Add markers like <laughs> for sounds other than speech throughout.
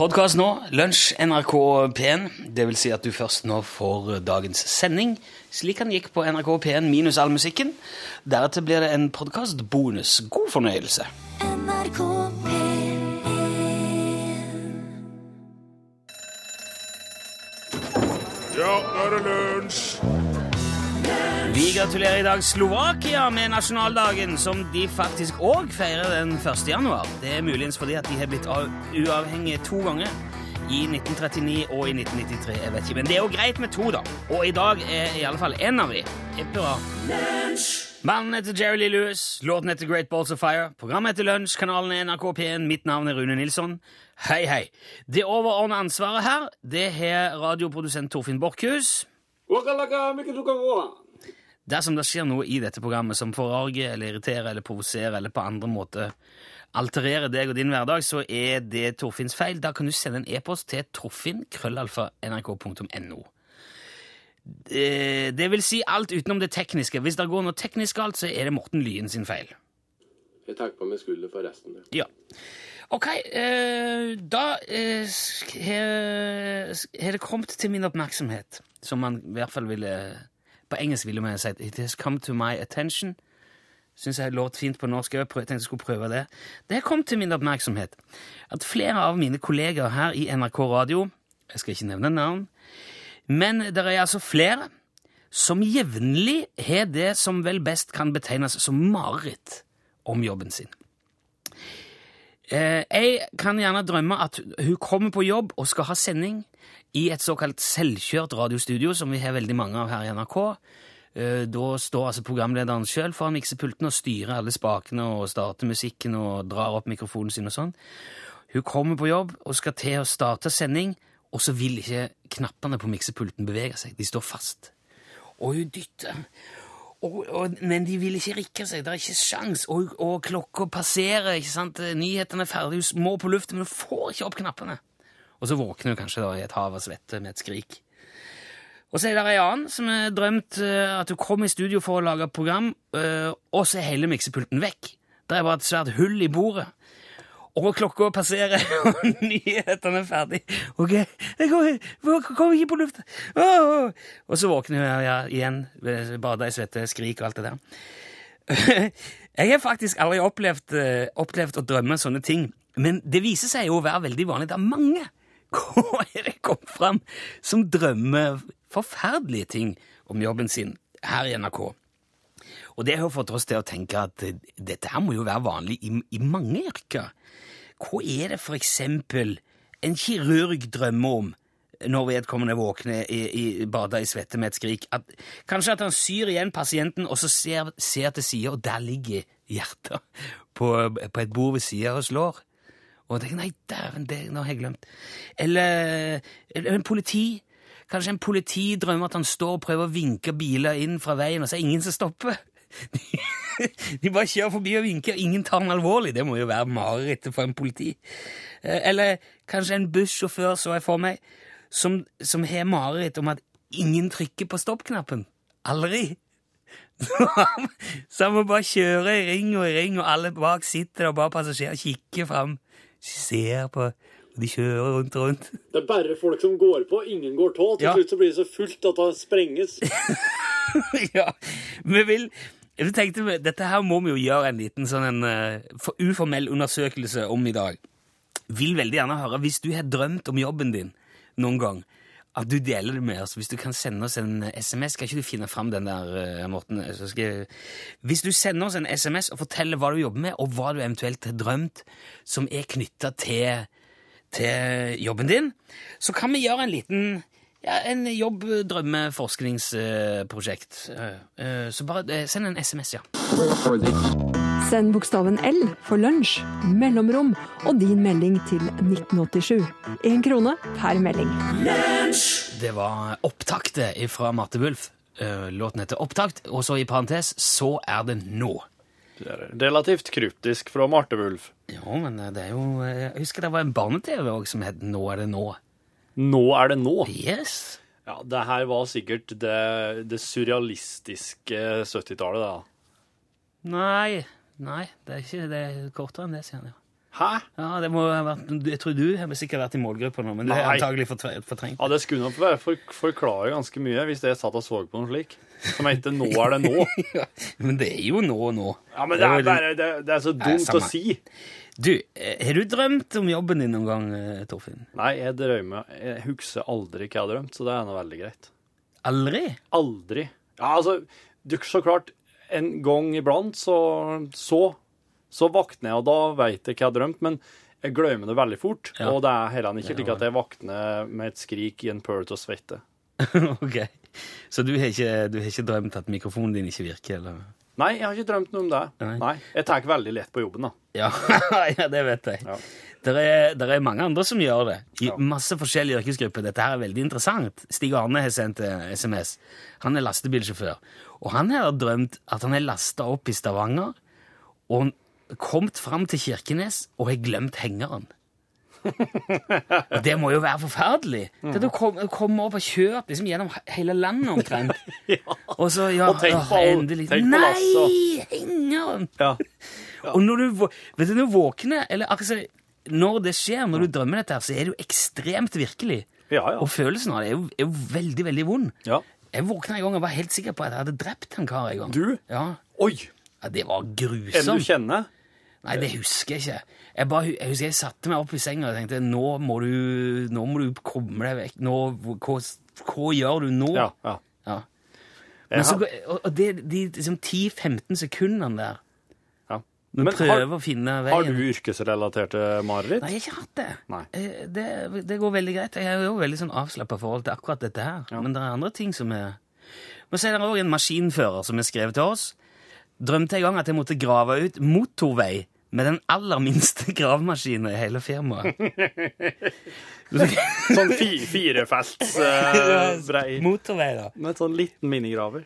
Podkast nå, lunsj NRK P1. Det vil si at du først nå får dagens sending, slik han gikk på NRK P1 minus all musikken. Deretter blir det en podkastbonus. God fornøyelse. NRK gratulerer i dag Slovakia med nasjonaldagen, som de faktisk òg feirer den 1. januar. Det er muligens fordi at de har blitt av- uavhengige to ganger. I 1939 og i 1993. jeg vet ikke, Men det er jo greit med to, da. Og i dag er i alle fall én av de. Hurra. Mannen heter Jerry Lee Lewis, låten heter Great Balls of Fire, programmet heter Lunsj, kanalen er NRK P1, mitt navn er Rune Nilsson. Hei, hei. Det overordna ansvaret her, det har radioprodusent Torfinn Borchhus. Dersom det skjer noe i dette programmet som forarger eller irriterer eller provoserer eller på andre måter altererer deg og din hverdag, så er det Torfinns feil. Da kan du sende en e-post til torfinn.krøllalfa.nrk.no. Det, vil si alt utenom det tekniske. Hvis det går noe teknisk galt, så er det Morten Lyen sin feil. Jeg tar på meg skulder for resten. ja. Ok, eh, da eh, har har det kommet til min oppmerksomhet, som man i hvert fall ville På engelsk ville man sagt It has come to my attention. Syns jeg låt fint på norsk. Jeg tenkte jeg skulle prøve det. Det kommet til min oppmerksomhet at flere av mine kolleger her i NRK Radio Jeg skal ikke nevne navn, men det er altså flere som jevnlig har det som vel best kan betegnes som mareritt om jobben sin. Eh, jeg kan gjerne drømme at hun kommer på jobb og skal ha sending i et såkalt selvkjørt radiostudio, som vi har veldig mange av her i NRK. Eh, da står altså programlederen sjøl foran miksepulten og styrer alle spakene og starter musikken og drar opp mikrofonen sin og sånn. Hun kommer på jobb og skal til å starte sending, og så vil ikke knappene på miksepulten bevege seg. De står fast. Og hun dytter. Og, og, men de vil ikke rikke seg. Det er ikke sjans. Og, og klokka passerer. ikke sant? Nyhetene er ferdig. Hun må på luften, men hun får ikke opp knappene. Og så våkner du kanskje da i et hav av svette med et skrik. Og så er det ei annen som har drømt eh, at hun kom i studio for å lage et program, eh, og så er hele miksepulten vekk. Det er bare et svært hull i bordet. Og klokka passerer, <laughs> og nyhetene er ferdig. Ok, jeg kommer kom ikke på lufta! Oh, oh. Og så våkner jeg ja, igjen, bader i svette, skrik og alt det der. <laughs> Jeg har faktisk aldri opplevd, eh, opplevd å drømme sånne ting, men det viser seg jo å være veldig vanlig. Det er mange hvor er det kom fram som drømmer forferdelige ting om jobben sin her i NRK. Og det har fått oss til å tenke at dette her må jo være vanlig i, i mange yrker. Hva er det for eksempel en kirurg drømmer om når vedkommende våkner i, i, bada i svette med et skrik? At, kanskje at han syr igjen pasienten, og så ser, ser til sida, og der ligger hjertet på, på et bord ved sida og slår. Og jeg tenker, nei, dæven, det nå har jeg glemt. Eller, eller en politi. Kanskje en politi drømmer at han står og prøver å vinke biler inn fra veien, og så er det ingen som stopper. <laughs> De bare kjører forbi og vinker, og ingen tar den alvorlig. Det må jo være marerittet for en politi. Eh, Eller kanskje en bussjåfør, så jeg for meg, som, som har mareritt om at ingen trykker på stoppknappen. Aldri. <laughs> Så han må bare kjøre i ring og i ring, og alle bak sitter og bare passasjerer kikker fram, ser på, og de kjører rundt og rundt. Det er bare folk som går på, ingen går av. Til Ja. slutt så blir det så fullt at det sprenges. <laughs> ja, vi vil jeg tenkte, Dette her må vi jo gjøre en liten sånn en, uh, uformell undersøkelse om i dag. Vil veldig gjerne høre, hvis du har drømt om jobben din noen gang, at du deler det med oss. Hvis du kan sende oss en SMS, skal ikke du finne fram den der, eh, Morten? Skal jeg... Hvis du sender oss en SMS og forteller hva du jobber med, og hva du eventuelt har drømt som er knytta til, til jobben din, så kan vi gjøre en liten ja, en jobb-drømme-forskningsprosjekt. Så bare eh, send en SMS, ja. Send bokstaven L for lunsj, mellomrom og din melding til 1987. Én krone per melding. Det var opptaktet fra Marte Wulf. Eh, Låten heter Opptakt, og så i parentes Så er det nå. Det er relativt kryptisk fra Marte Wulf. Jo, men eh, det er jo Jeg husker det var en barne-TV òg som het Nå er det nå. Nå er det nå. Yes. Ja, det her var sikkert det, det surrealistiske 70-tallet, da. Nei, nei, det er ikke det er kortere enn det, sier han. Ja. Hæ? Ja, det må ha vært, Jeg tror du har sikkert vært i målgruppa nå, men det er Nei. antagelig fortre- fortrengt. Ja, Det skulle nok være for, forklare ganske mye hvis jeg satt og så på noe slik. Som heter 'Nå er det nå'. <laughs> Men det er jo nå og nå. Ja, men det er, bare, det, det er så dumt samme. å si. Du, eh, har du drømt om jobben din noen gang, eh, Torfinn? Nei, jeg drømmer Jeg husker aldri hva jeg har drømt, så det er nå veldig greit. Aldri? Aldri. Ja, altså, du, så klart, en gang iblant så, så, så våkner jeg, og da vet jeg hva jeg har drømt, men jeg glemmer det veldig fort. Ja. Og det er heller ikke slik at jeg våkner med et skrik i en pøl til å svette. <laughs> ok. Så du har, ikke, du har ikke drømt at mikrofonen din ikke virker, eller? Nei, jeg har ikke drømt noe om det. Nei. Nei. Jeg tar veldig lett på jobben, da. Ja, <laughs> ja det vet jeg. Ja. Det er, er mange andre som gjør det, i Ja. masse forskjellige yrkesgrupper. Dette her er veldig interessant. Stig Arne har sendt eh, SMS. Han er lastebilsjåfør. Og han har drømt at han er lasta opp i Stavanger og kommet fram til Kirkenes og har glemt hengeren. <laughs> og det må jo være forferdelig. Det er å komme, kom opp og kjøre liksom, gjennom hele landet omtrent. <laughs> Og så, ja, Og tenk på- endelig. tenk på Nei, hengeren! Ja. <laughs> Og når du, vet du, når du våkner, eller altså, når det skjer, når du drømmer dette her, så er det jo ekstremt virkelig. Ja, ja. Og følelsen av det er jo, er jo veldig, veldig vond. ja. Jeg våkna en gang og var helt sikker på at jeg hadde drept en kar en gang. Du? Ja. Oi! ja, det var En du kjenner? Nei, det husker jeg ikke. Jeg, bare, jeg husker jeg satte meg opp i senga og tenkte nå må du, nå må du komme deg vekk. Nå, hva, hva gjør du nå? Ja. ja. Ja. Men så, og det, de liksom 10-15 sekundene der, du Men prøver har, å finne veien. har du yrkesrelaterte mareritt? Nei, jeg har ikke hatt det. Eh, Det, det går veldig greit. Jeg har jo veldig sånn avslappa forhold til akkurat dette her. Ja. Men det er andre ting som er Men så er det òg en maskinfører som har skrevet til oss. Drømte en gang at jeg måtte grave ut motorvei med den aller minste <laughs> gravemaskinen i hele firmaet. <laughs> Sånn fi, firefelts <laughs> uh, brei Motorvei, da. Med en sånn liten minigraver.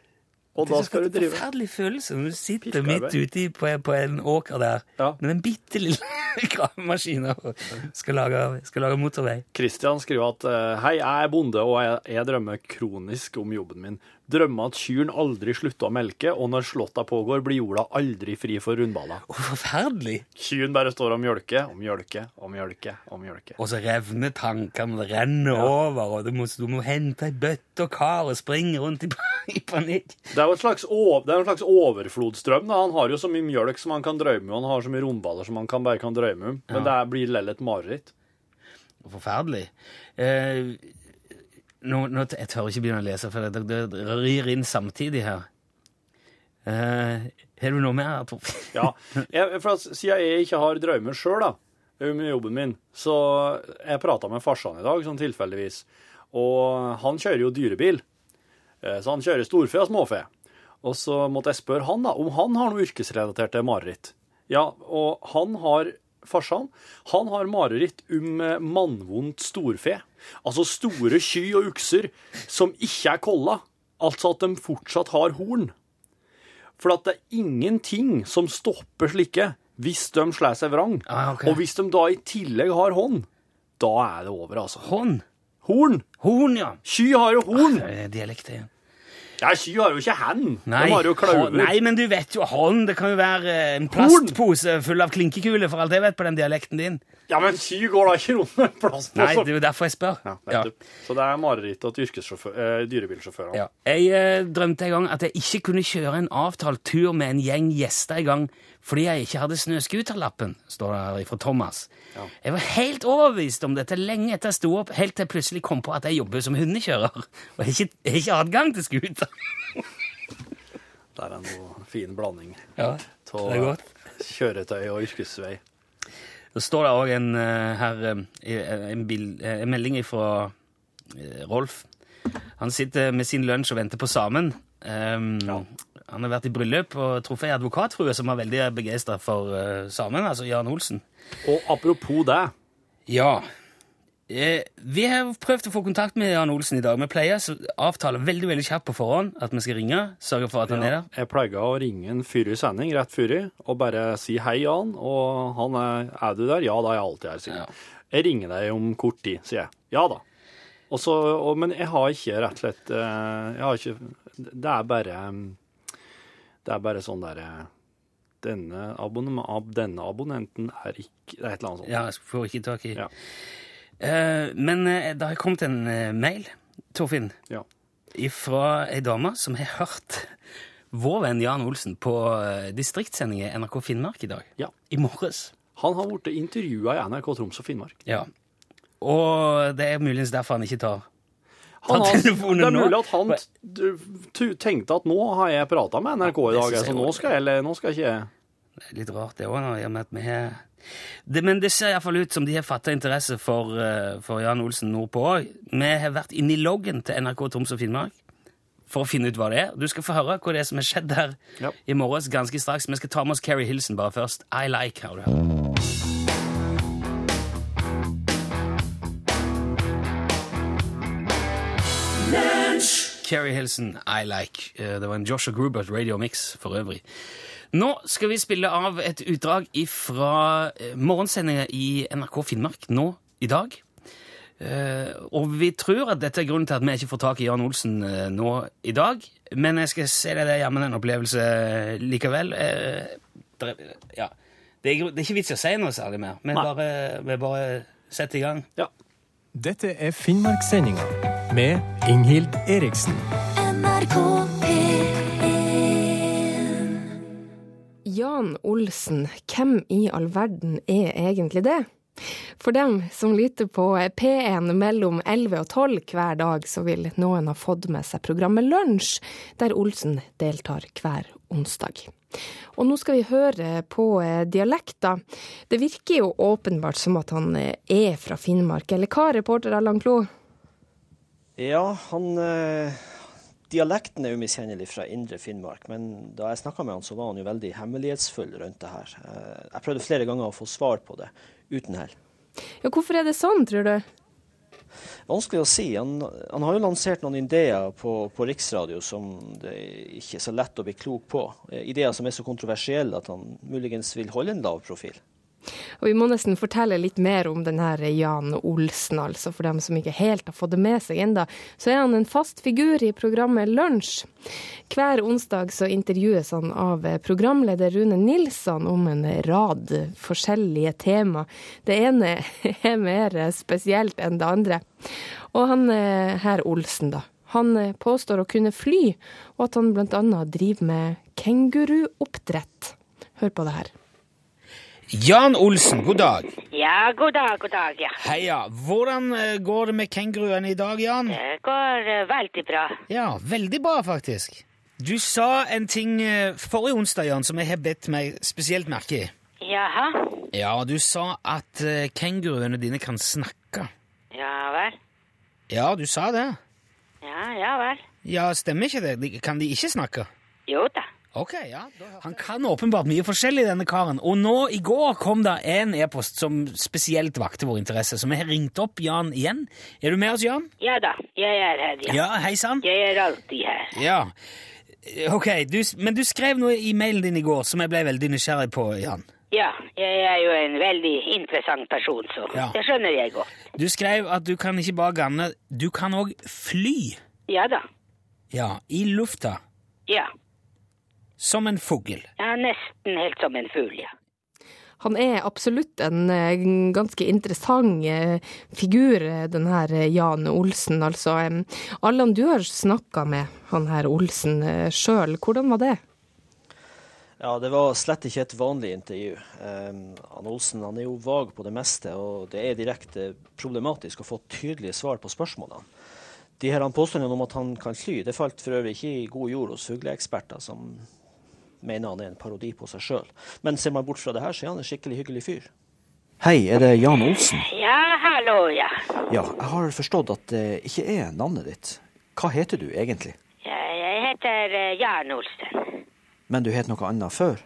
Og Det er da skal du drive forferdelig følelse når du sitter midt ute på, på en åker der Ja. med den bitte lille <laughs> gravemaskinen og skal lage, skal lage motorvei. Kristian skriver at eh, Hei, jeg er bonde, og jeg, jeg drømmer kronisk om jobben min. Drømmer at kyrne aldri slutter å melke, og når slåtta pågår, blir jorda aldri fri for rundballer. Å, forferdelig! Kyrne bare står og mjølker og mjølker og mjølker og mjølker. Og så revner tankene, det renner over, og du må, du må hente ei bøtte og kar og springe rundt i, <laughs> i panikk. Det er jo et slags, det en slags overflodstrøm, Da. Han har jo så mye mjølk som han kan drømme om, han har så mye rundballer som han kan, bare kan drømme om. Men Ja. det blir lell et mareritt. Forferdelig. Eh, nå, nå, jeg tør ikke begynne å lese, for det, det, rir inn samtidig her. Eh, har du noe mer? Ja, jeg, for Siden jeg ikke har drømmer sjøl med jobben min, så jeg prata med farsan i dag, sånn tilfeldigvis. Og han kjører jo dyrebil. Eh, Så han kjører storfe og småfe. Og så måtte jeg spørre han da, om han har noe yrkesrelaterte mareritt. Ja, og han har Farsan han har mareritt om eh, mannvondt storfe. Altså store ky og ukser som ikke er kolla. Altså at de fortsatt har horn. For at det er ingenting som stopper slike hvis de slår seg vrang. Ah, okay. Og hvis de da i tillegg har hånd, da er det over, altså. Hånd? Horn! Horn, ja. Sky har jo horn! Det er dialekt igjen. Ja, sky har jo ikke hand. Nei, de har jo klauver. nei, men du vet jo hånd. Det kan jo være eh, en plastpose full av klinkekuler, for alt jeg vet på den dialekten din. Ja, men sky går da ikke rundt med plastpose. på. Nei, det er jo derfor jeg spør. Ja, ja. Så det er marerittet til eh, dyrebilsjåførene. Ja. Jeg eh, drømte en gang at jeg ikke kunne kjøre en avtalt tur med en gjeng gjester i gang fordi jeg ikke hadde snøscooterlappen, står det her fra Thomas. Jeg var helt overbevist om dette lenge etter jeg sto opp, helt til jeg plutselig kom på at jeg jobber som hundekjører, og jeg har ikke, jeg ikke adgang til scooter. <laughs> Det er en noe fin blanding Ja, av kjøretøy og yrkesvei. Så står det òg en, eh, her, eh, en, eh, en melding fra Rolf. Han sitter med sin lunsj og venter på samen. Um, Han har vært i bryllup og truffet ei advokatfrue som var veldig begeistra for uh, samen, altså Jan Olsen. Og apropos det, Ja. Eh, vi har prøvd å få kontakt med Jan Olsen i dag. Vi pleier å avtale veldig veldig kjapt på forhånd at vi skal ringe. Sørge for at han er der. jeg pleier å ringe en fyr i sending rett før og bare si hei, Jan. Og han er Er du der? Ja, da er jeg alltid her, sier han. Jeg ringer deg om kort tid, sier jeg. Ja da. Også, og, men jeg har ikke rett og slett eh, Jeg har ikke Det er bare Det er bare sånn der eh, denne, abonn ab, denne abonnenten er ikke Det er et eller annet sånt. Ja, jeg får ikke tak i. Ja. Uh, men uh, det har kommet en uh, mail, Torfinn, Ja. fra ei dame som har hørt vår venn Jan Olsen på distriktssending i NRK Finnmark i dag. Ja. I morges. Han har blitt intervjua i NRK Troms og Finnmark. Ja. Og det er muligens derfor han ikke tar Han har, telefonen det er mulig at han tenkte at nå har jeg prata med NRK i dag, så nå skal jeg, nå skal jeg ikke Det er litt rart, det òg, Men det ser iallfall ut som de har fatta interesse for, eh, for Jan Olsen nordpå òg. Vi har vært inne i loggen til NRK Troms og Finnmark for å finne ut hva det er. Du skal få høre hva det er som har skjedd der Ja. i morges ganske straks. Vi skal ta med oss Keri Hilson bare først. I like, har du hørt. Carrie Hilson, I like. Eh, Det var en Joshua Grubert radio mix for øvrig. Nå skal vi spille av et utdrag fra morgensendinga i NRK Finnmark nå i dag. Eh, og vi tror at dette er grunnen til at vi ikke får tak i Jan Olsen eh, nå i dag. Men jeg skal se det, der er jammen en opplevelse likevel. Eh, ja. det, er, det er ikke vits i å si noe særlig mer. Vi bare, vi bare setter i gang. Ja. Dette er Finnmarkssendinga med Inghild Eriksen. NRK P1 Jan Olsen, hvem i all verden er egentlig det? For dem som lytter på P1 mellom 11 og 12 hver dag, så vil noen ha fått med seg programmet Lunsj, der Olsen deltar hver onsdag. Og nå skal vi høre på eh, dialekter. Det virker jo åpenbart som at han eh, er fra Finnmark, eller hva, reporter Allan Klo? Ja, han eh, Dialekten er umiskjennelig fra indre Finnmark, men da jeg snakka med han, så var han jo veldig hemmelighetsfull rundt det her. Eh, jeg prøvde flere ganger å få svar på det, uten hell. Ja, hvorfor er det sånn, tror du? Vanskelig å si. Han, han har jo lansert noen ideer på, på riksradio som det ikke er så lett å bli klok på. Eh, Ideer som er så kontroversielle at han muligens vil holde en lav profil. Og vi må nesten fortelle litt mer om denne Jan Olsen, altså. For dem som ikke helt har fått det med seg enda, så er han en fast figur i programmet Lunsj. Hver onsdag så intervjues han av programleder Rune Nilsson om en rad forskjellige tema. Det ene <laughs> er mer spesielt enn det andre. Og han eh, herr Olsen, da. Han eh, påstår å kunne fly, og at han annet driver med kenguruoppdrett. Hør på det her. Jan Olsen, god dag. Ja, god dag, god dag, ja. Heia. Hvordan eh, går det med kenguruene i dag, Jan? Det går eh, veldig bra. Ja, veldig bra, faktisk. Du sa en ting eh, forrige onsdag, Jan, som jeg har bedt meg spesielt merke i. Jaha, Ja, du sa at kenguruene dine kan snakke. ja vel. Ja, du sa det. Ja, ja vel. Ja, stemmer ikke det? Kan de ikke snakke? Jo da. Ok, ja. Han kan åpenbart mye forskjellig, denne karen. Og nå i går kom det en e-post som spesielt vakte vår interesse, så vi har ringt opp Jan igjen. Er du med oss, Jan? Ja da, jeg er her, ja. Ja, hei sann. Jeg er alltid her. Ja. Ok, du, men du skrev noe i mailen din i går som jeg ble veldig nysgjerrig på, Jan. Ja, jeg er jo en veldig interessant person, så Ja. det skjønner jeg godt. Du skrev at du kan ikke bare ganne, du kan òg fly. Ja da. Ja, i lufta. Ja. Som en fugl. Ja, nesten helt som en fugl, ja. Han er absolutt en eh, ganske interessant eh, figur, eh, den her Jan Olsen. Altså, Allan, du har snakka med han her Olsen sjøl. Hvordan var det? Ja, det var slett ikke et vanlig intervju. Um, han Olsen han er jo vag på det meste, og det er direkte problematisk å få tydelige svar på spørsmålene. De her han påstandene om at han kan fly, det falt for øvrig ikke i god jord hos fugleeksperter, som mener han er en parodi på seg sjøl. Men ser man bort fra det her, så er han en skikkelig hyggelig fyr. Hei, er det Jan Olsen? Ja, hallo, ja. Ja, jeg har forstått at det ikke er navnet ditt. Hva heter du egentlig? ja jeg heter eh, Jan Olsen. Men du het noe annet før?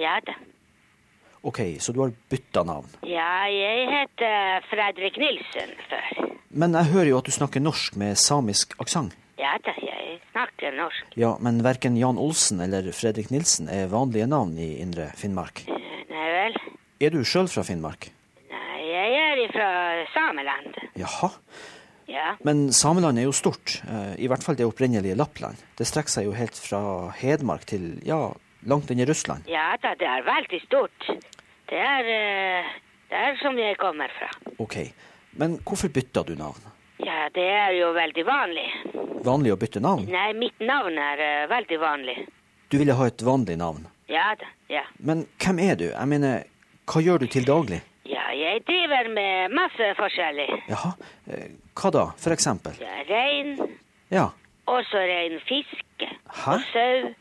Ja da. OK, så du har bytta navn. Ja, jeg heter Fredrik Nilsen før. Men jeg hører jo at du snakker norsk med samisk aksent. Ja da, jeg snakker norsk. Ja, men verken Jan Olsen eller Fredrik Nilsen er vanlige navn i Indre Finnmark. Nei vel? Er du sjøl fra Finnmark? Nei, jeg er fra Sameland. Jaha. Ja. Men Sameland er jo stort, eh, i hvert fall det opprinnelige Lappland. Det strekker seg jo helt fra Hedmark til, ja, Langt inn i Russland? Ja da, det er veldig stort. Det er eh, der som jeg kommer fra. Ok. Men hvorfor bytta du navn? Ja, det er jo veldig vanlig. Vanlig å bytte navn? Nei, mitt navn er uh, veldig vanlig. Du ville ha et vanlig navn. Ja da, ja. Men hvem er du? Jeg mener, hva gjør du til daglig? Ja, jeg driver med masse forskjellig. Jaha, eh, hva da, for eksempel? Ja, rein, Ja, også rein fisk, Hæ? og sau,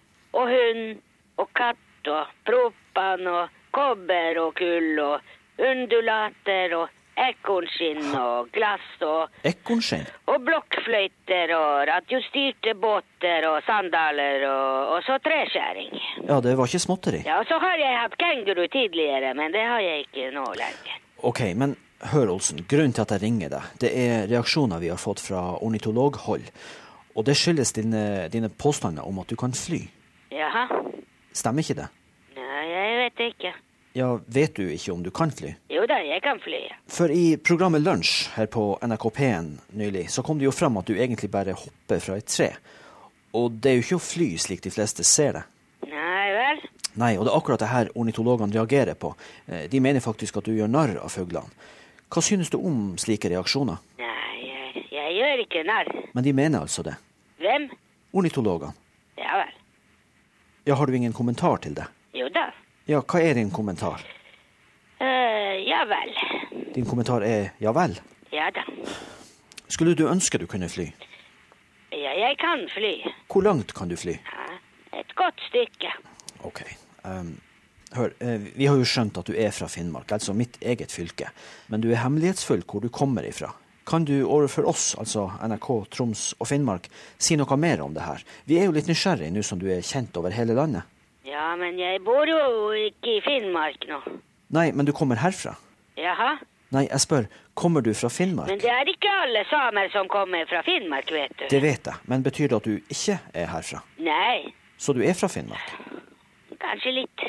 og hund, og katt, og propan, og kobber, og kull, og undulater, og ekornskinn, og glass, og, ekornskinn. og blokkfløyter, og radiostyrte båter, og sandaler, og, og så treskjæring. Ja, det var ikke småtteri. Ja, og så har jeg hatt kenguru tidligere, men det har jeg ikke nå lenger. Ok, men hør, Olsen. Grunnen til at jeg ringer deg, det er reaksjoner vi har fått fra ornitologhold. Og det skyldes dine, dine påstander om at du kan fly. Jaha? Stemmer ikke det? Nei, jeg vet ikke. Ja, vet du ikke om du kan fly? Jo da, jeg kan fly. For i programmet Lunsj her på NRK P1 nylig, så kom det jo fram at du egentlig bare hopper fra et tre. Og det er jo ikke å fly slik de fleste ser det. Nei vel? Nei, og det er akkurat det her ornitologene reagerer på. Eh, De mener faktisk at du gjør narr av fuglene. Hva synes du om slike reaksjoner? Nei, jeg, jeg gjør ikke narr. Men de mener altså det. Hvem? Ornitologene. Ja vel. Ja, har du ingen kommentar til det? Jo da. Ja, hva er din kommentar? Uh, ja vel. Din kommentar er ja vel. Ja da. Skulle du ønske du kunne fly? Ja, jeg kan fly. Hvor langt kan du fly? Et godt stykke. Ok. Um, hør, eh, vi har jo skjønt at du er fra Finnmark, altså mitt eget fylke. Men du er hemmelighetsfull hvor du kommer ifra. Kan du overfor oss, altså NRK, Troms og Finnmark, si noe mer om det her? Vi er jo litt nysgjerrige nå som du er kjent over hele landet. Ja, men jeg bor jo ikke i Finnmark nå. Nei, men du kommer herfra. Jaha? Nei, jeg spør, kommer du fra Finnmark? Men det er ikke alle samer som kommer fra Finnmark, vet du. Det vet jeg, men betyr det at du ikke er herfra? Nei, Så du er fra Finnmark? kanskje litt.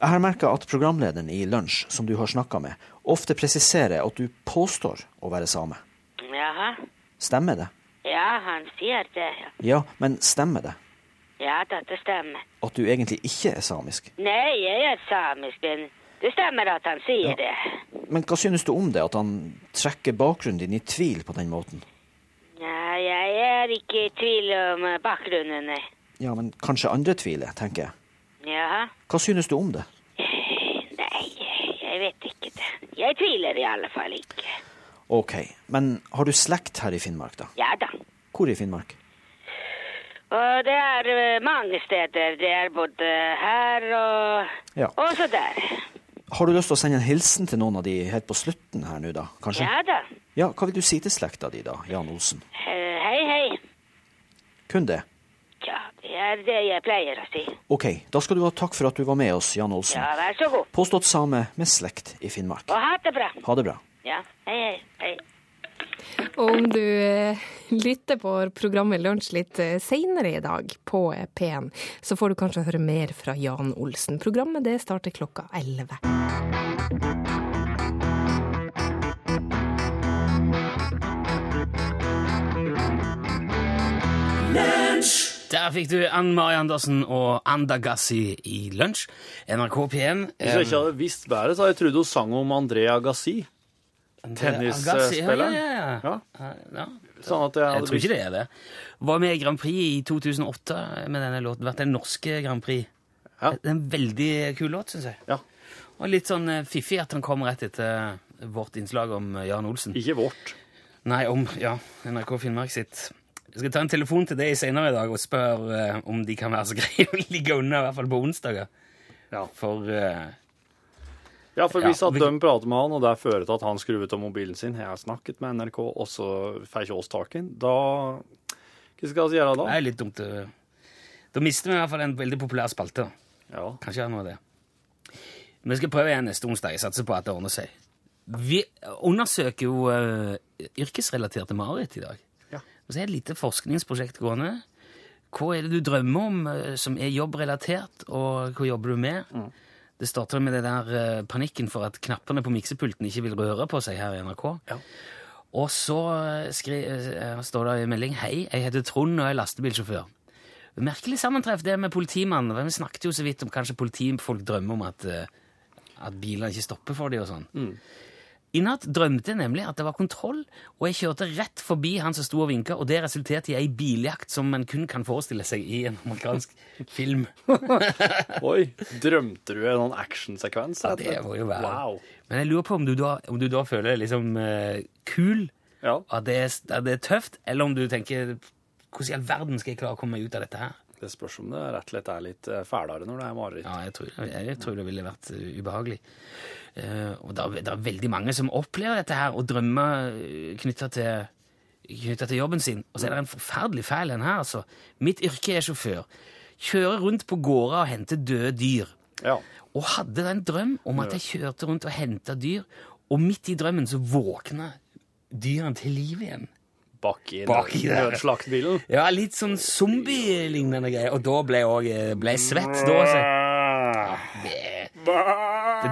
Jeg har merka at programlederen i Lunsj, som du har snakka med, ofte presiserer at du påstår å være same. Jaha? Stemmer det? Ja, han sier det, ja. Ja, men stemmer det? Ja, dette stemmer. At du egentlig ikke er samisk? Nei, jeg er samisk, men det stemmer at han sier det. Men hva synes du om det, at han trekker bakgrunnen din i tvil på den måten? Nei, jeg er ikke i tvil om eh, bakgrunnen, nei. Ja, men kanskje andre tviler, tenker jeg. Ja. Hva synes du om det? <laughs> Nei, jeg vet ikke det. Jeg tviler i alle fall ikke. Ok, men har du slekt her i Finnmark, da? Ja da. Hvor i Finnmark? Og det er eh, mange steder. Det er både her og Ja. også der. Har du lyst til å sende en hilsen til noen av de helt på slutten her nå, da? Kanskje? Ja da. Ja, hva vil du si til slekta di, da, Jan Olsen? Eh, Hei, hei. Kun det? Ja, det er det jeg pleier å si. Ok, da skal du ha takk for at du var med oss, Jan Olsen. Ja, vær så god. Påstått same med slekt i Finnmark. Og ha det bra. Ha det bra. Ja, hei, hei. hei. Og om du eh, lytter på programmet Lunsj litt eh, seinere i dag på eh, P1, så får du kanskje høre mer fra Jan Olsen. Programmet det starter klokka 11. Der fikk du Ann Mari Andersen og Andagassi i lunsj. NRK P1. Hvis jeg ikke hadde visst været, så hadde jeg trodd hun sang om Andrea Agassi. Tennisspilleren. Ja, ja, ja. Ja. ja. Sånn at jeg Jeg tror ikke det er det. Var med i Grand Prix i 2008 med denne låten. Vært den norske Grand Prix. Det er en veldig kul låt, syns jeg. Ja. Og litt sånn eh, fiffig at han kom rett etter vårt innslag om eh, Jan Olsen. Ikke vårt. Nei, om ja, NRK Finnmark sitt. Jeg skal ta en telefon til deg senere i dag og spørre eh, om de kan være så <laughs> greie å ligge unna, i hvert fall på onsdager. For eh, Ja, for Ja, hvis at vi- de prater med han, og det fører til at han skrur av mobilen sin, jeg har snakket med NRK, og så får ikke oss tak i den, da Hva skal vi gjøre da? Det er litt dumt. Da mister vi i hvert fall en veldig populær spalte. Ja. Kanskje noe av det. Vi skal prøve igjen neste onsdag. Jeg satser på at det ordner seg. Vi undersøker jo uh, yrkesrelaterte mareritt i dag. Og så er det et lite forskningsprosjekt gående. Hva er det du drømmer om uh, som er jobbrelatert, og hva jobber du med? Det starter med det der eh, panikken for at knappene på miksepulten ikke vil røre på seg her i NRK. Og så eh, skri, eh, står det i melding Hei, jeg heter Trond og er lastebilsjåfør. Merkelig sammentreff det med politimannen. Vi snakket jo så vidt om kanskje politifolk drømmer om at, at bilene ikke stopper for dem og sånn. Mm. I natt drømte jeg nemlig at det var kontroll, og jeg kjørte rett forbi han som sto og vinka, og det resulterte i ei biljakt som man kun kan forestille seg i en amerikansk film. <laughs> Oi, drømte du en sånn actionsekvens? Ja, det må jo være. Wow. Men jeg lurer på om du da, om du da føler deg liksom uh, kul, at, det er, at det er tøft, eller om du tenker hvordan i all verden skal jeg klare å komme meg ut av dette her? Det spørs om det rett og slett er litt eh, fælere når det er mareritt. Ja, jeg tror, jeg, jeg tror det ville vært uh, ubehagelig. Eh, og det er, det er veldig mange som opplever dette her, og drømmer knytta til, til jobben sin. Og så er det en forferdelig feil en her, altså. Mitt yrke er sjåfør. Kjører rundt på gårder og henter døde dyr. Og hadde en drøm om at jeg kjørte rundt og henta dyr, og midt i drømmen så våkna dyrene til liv igjen. Bak i, Bak i der. nødslaktbilen? Ja, litt sånn zombie-lignende greier. Og da ble jeg òg ble svett. Da, altså. Det,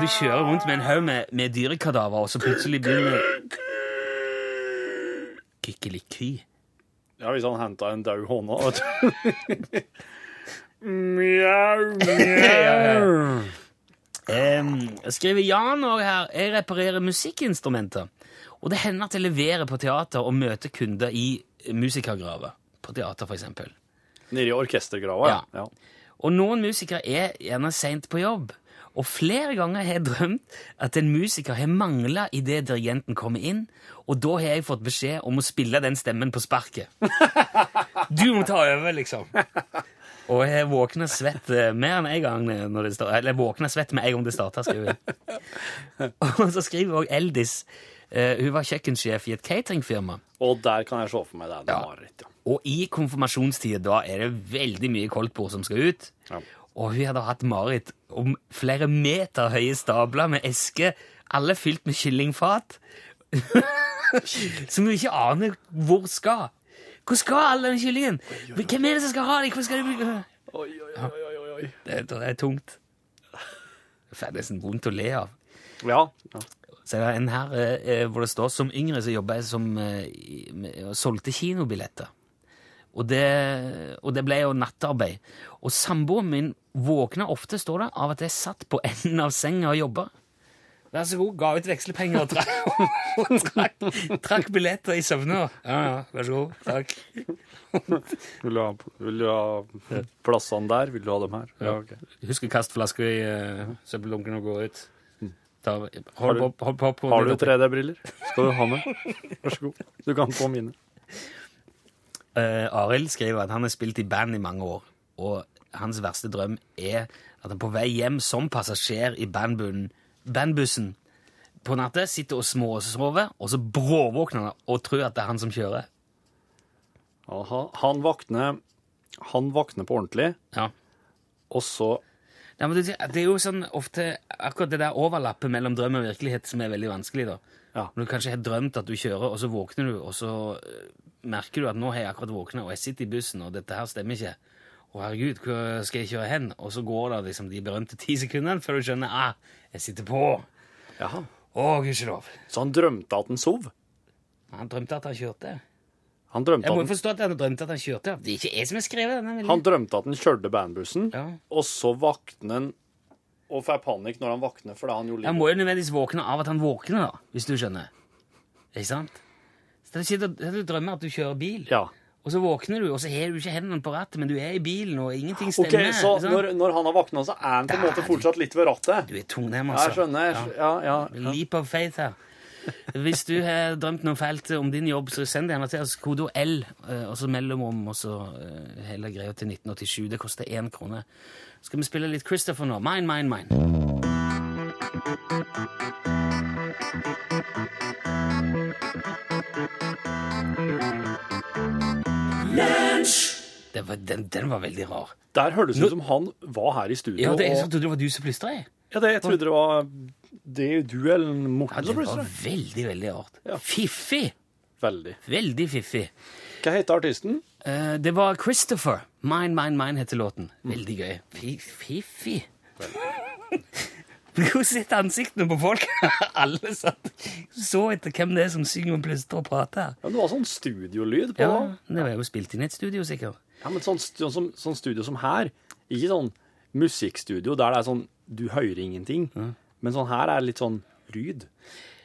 Du kjører rundt med en haug med, med dyrekadaver, og så plutselig begynner Kikkeliky. Ja, hvis han henta en død hånda, vet du. Mjau, mjau. Um, skriver Jan òg her. Jeg reparerer musikkinstrumenter. Og det hender at jeg leverer på teater og møter kunder i musikergraver. På teater, eksempel. Nede i orkestergrava, ja. ja. Og noen musikere er gjerne seint på jobb. Og flere ganger har jeg drømt at en musiker har mangla idet dirigenten kommer inn, og da har jeg fått beskjed om å spille den stemmen på sparket. <laughs> Du må ta over, liksom. Og jeg våkner svett eh, mer enn en gang når det starter. Eller jeg våkner svett med en gang det starter, skriver jeg. <laughs> Og så skriver også Eldis Hun var kjøkkensjef i et cateringfirma. Og der kan jeg se for meg det. det mareritt, ja. Og i konfirmasjonstida da er det veldig mye koldtbord som skal ut. Og hun hadde hatt mareritt om flere meter høye stabler med esker, alle fylt med kyllingfat, som <laughs> hun ikke aner hvor skal. Hvor skal all den kyllingen? Hvem er det som skal ha dem? Hvor skal de? Oi, oi, oi, oi, oi. Det, det er tungt. Det er nesten vondt å le av. Ja. ja. Så er en her eh, hvor det står som yngre så jobba jeg som eh, solgte kinobilletter. Og det, og det ble jo nattarbeid. Og samboeren min våkna ofte, står det, av at jeg satt på enden av senga og jobba. Vær så god, ga ut vekslepenger og trakk, <laughs> og trakk, trakk billetter i søvne. Ja, ja, vær så god. Takk. Vil du ha, vil du ha plassene der? Vil du ha dem her? Ja, ok. Husk å kaste flaska i uh, søppeldunken og gå ut. Ta, Har du- hold Har du 3D-briller? Skal du ha med? <laughs> Vær så god. Du kan få mine. Uh, Arild skriver at han har spilt i band i mange år, og hans verste drøm er at han på vei hjem som passasjer i bandbussen, bandbussen på natta sitter og småsover, og så bråvåkner han og tror at det er han som kjører. Aha. Han våkner Han våkner på ordentlig, Ja. og så Ja, men det, det er jo sånn ofte akkurat det der overlappet mellom drøm og virkelighet som er veldig vanskelig. da. Når du kanskje har drømt at du kjører, og så våkner du, og så eh, merker du at nå har jeg akkurat våkna, og jeg sitter i bussen, og dette her stemmer ikke. Å, herregud, hvor skal jeg kjøre hen? Og så går det liksom de berømte ti sekundene før du skjønner ah, jeg sitter på. Jaha. Å, gudskjelov. Så han drømte at han sov? Han drømte at han kjørte. Han drømte Jeg må jo forstå at han drømte at han kjørte. Det er ikke jeg som har skrevet denne. meldingen. han drømte at han kjørte bandbussen, og så våkner han og får panikk når han våkner fordi han jo Han må jo nødvendigvis våkne av at han våkner, da, hvis du skjønner. Ikke sant? Så du sitter du drømmer at du kjører bil, og så våkner du, og så har du ikke hendene på rattet, men du er i bilen, og ingenting Ok, stemmer. Så ikke sant? når, når han har våkna, så er han på en måte fortsatt litt ved rattet? Du er tungnem, altså. jeg skjønner. Ja, ja, ja. Leap of faith her. Hvis du har drømt noe fælt om din jobb, så send det gjerne til oss kode L, eh, og så mellomrom, og så eh, hele greia til 1987. Det koster én krone. Skal vi spille litt Christopher nå? Mine, mine, mine. Det var, den, den var veldig rar. Der hørtes det ut som han var her i studio. Ja, det, jeg trodde det var du som plystra. Ja, det, jeg trodde det var det er jo duellen mot Ja, det var veldig, veldig rart. Fiffig! Veldig. Veldig fiffig. Hva heter artisten? Eh, det var Christopher. Mine, mine, mine heter låten. Veldig gøy. Fiffig. <laughs> Du Hvordan sitter ansiktene på folk? <laughs> Alle satt så etter hvem det er som synger og plystrer og prater. Ja, det var sånn studiolyd på Ja, det var jo spilt inn i et studio, sikkert. Ja, men sånn, sånn, sånn studio som her, ikke sånn musikkstudio der det er sånn du hører ingenting, men sånn her er litt sånn ryd.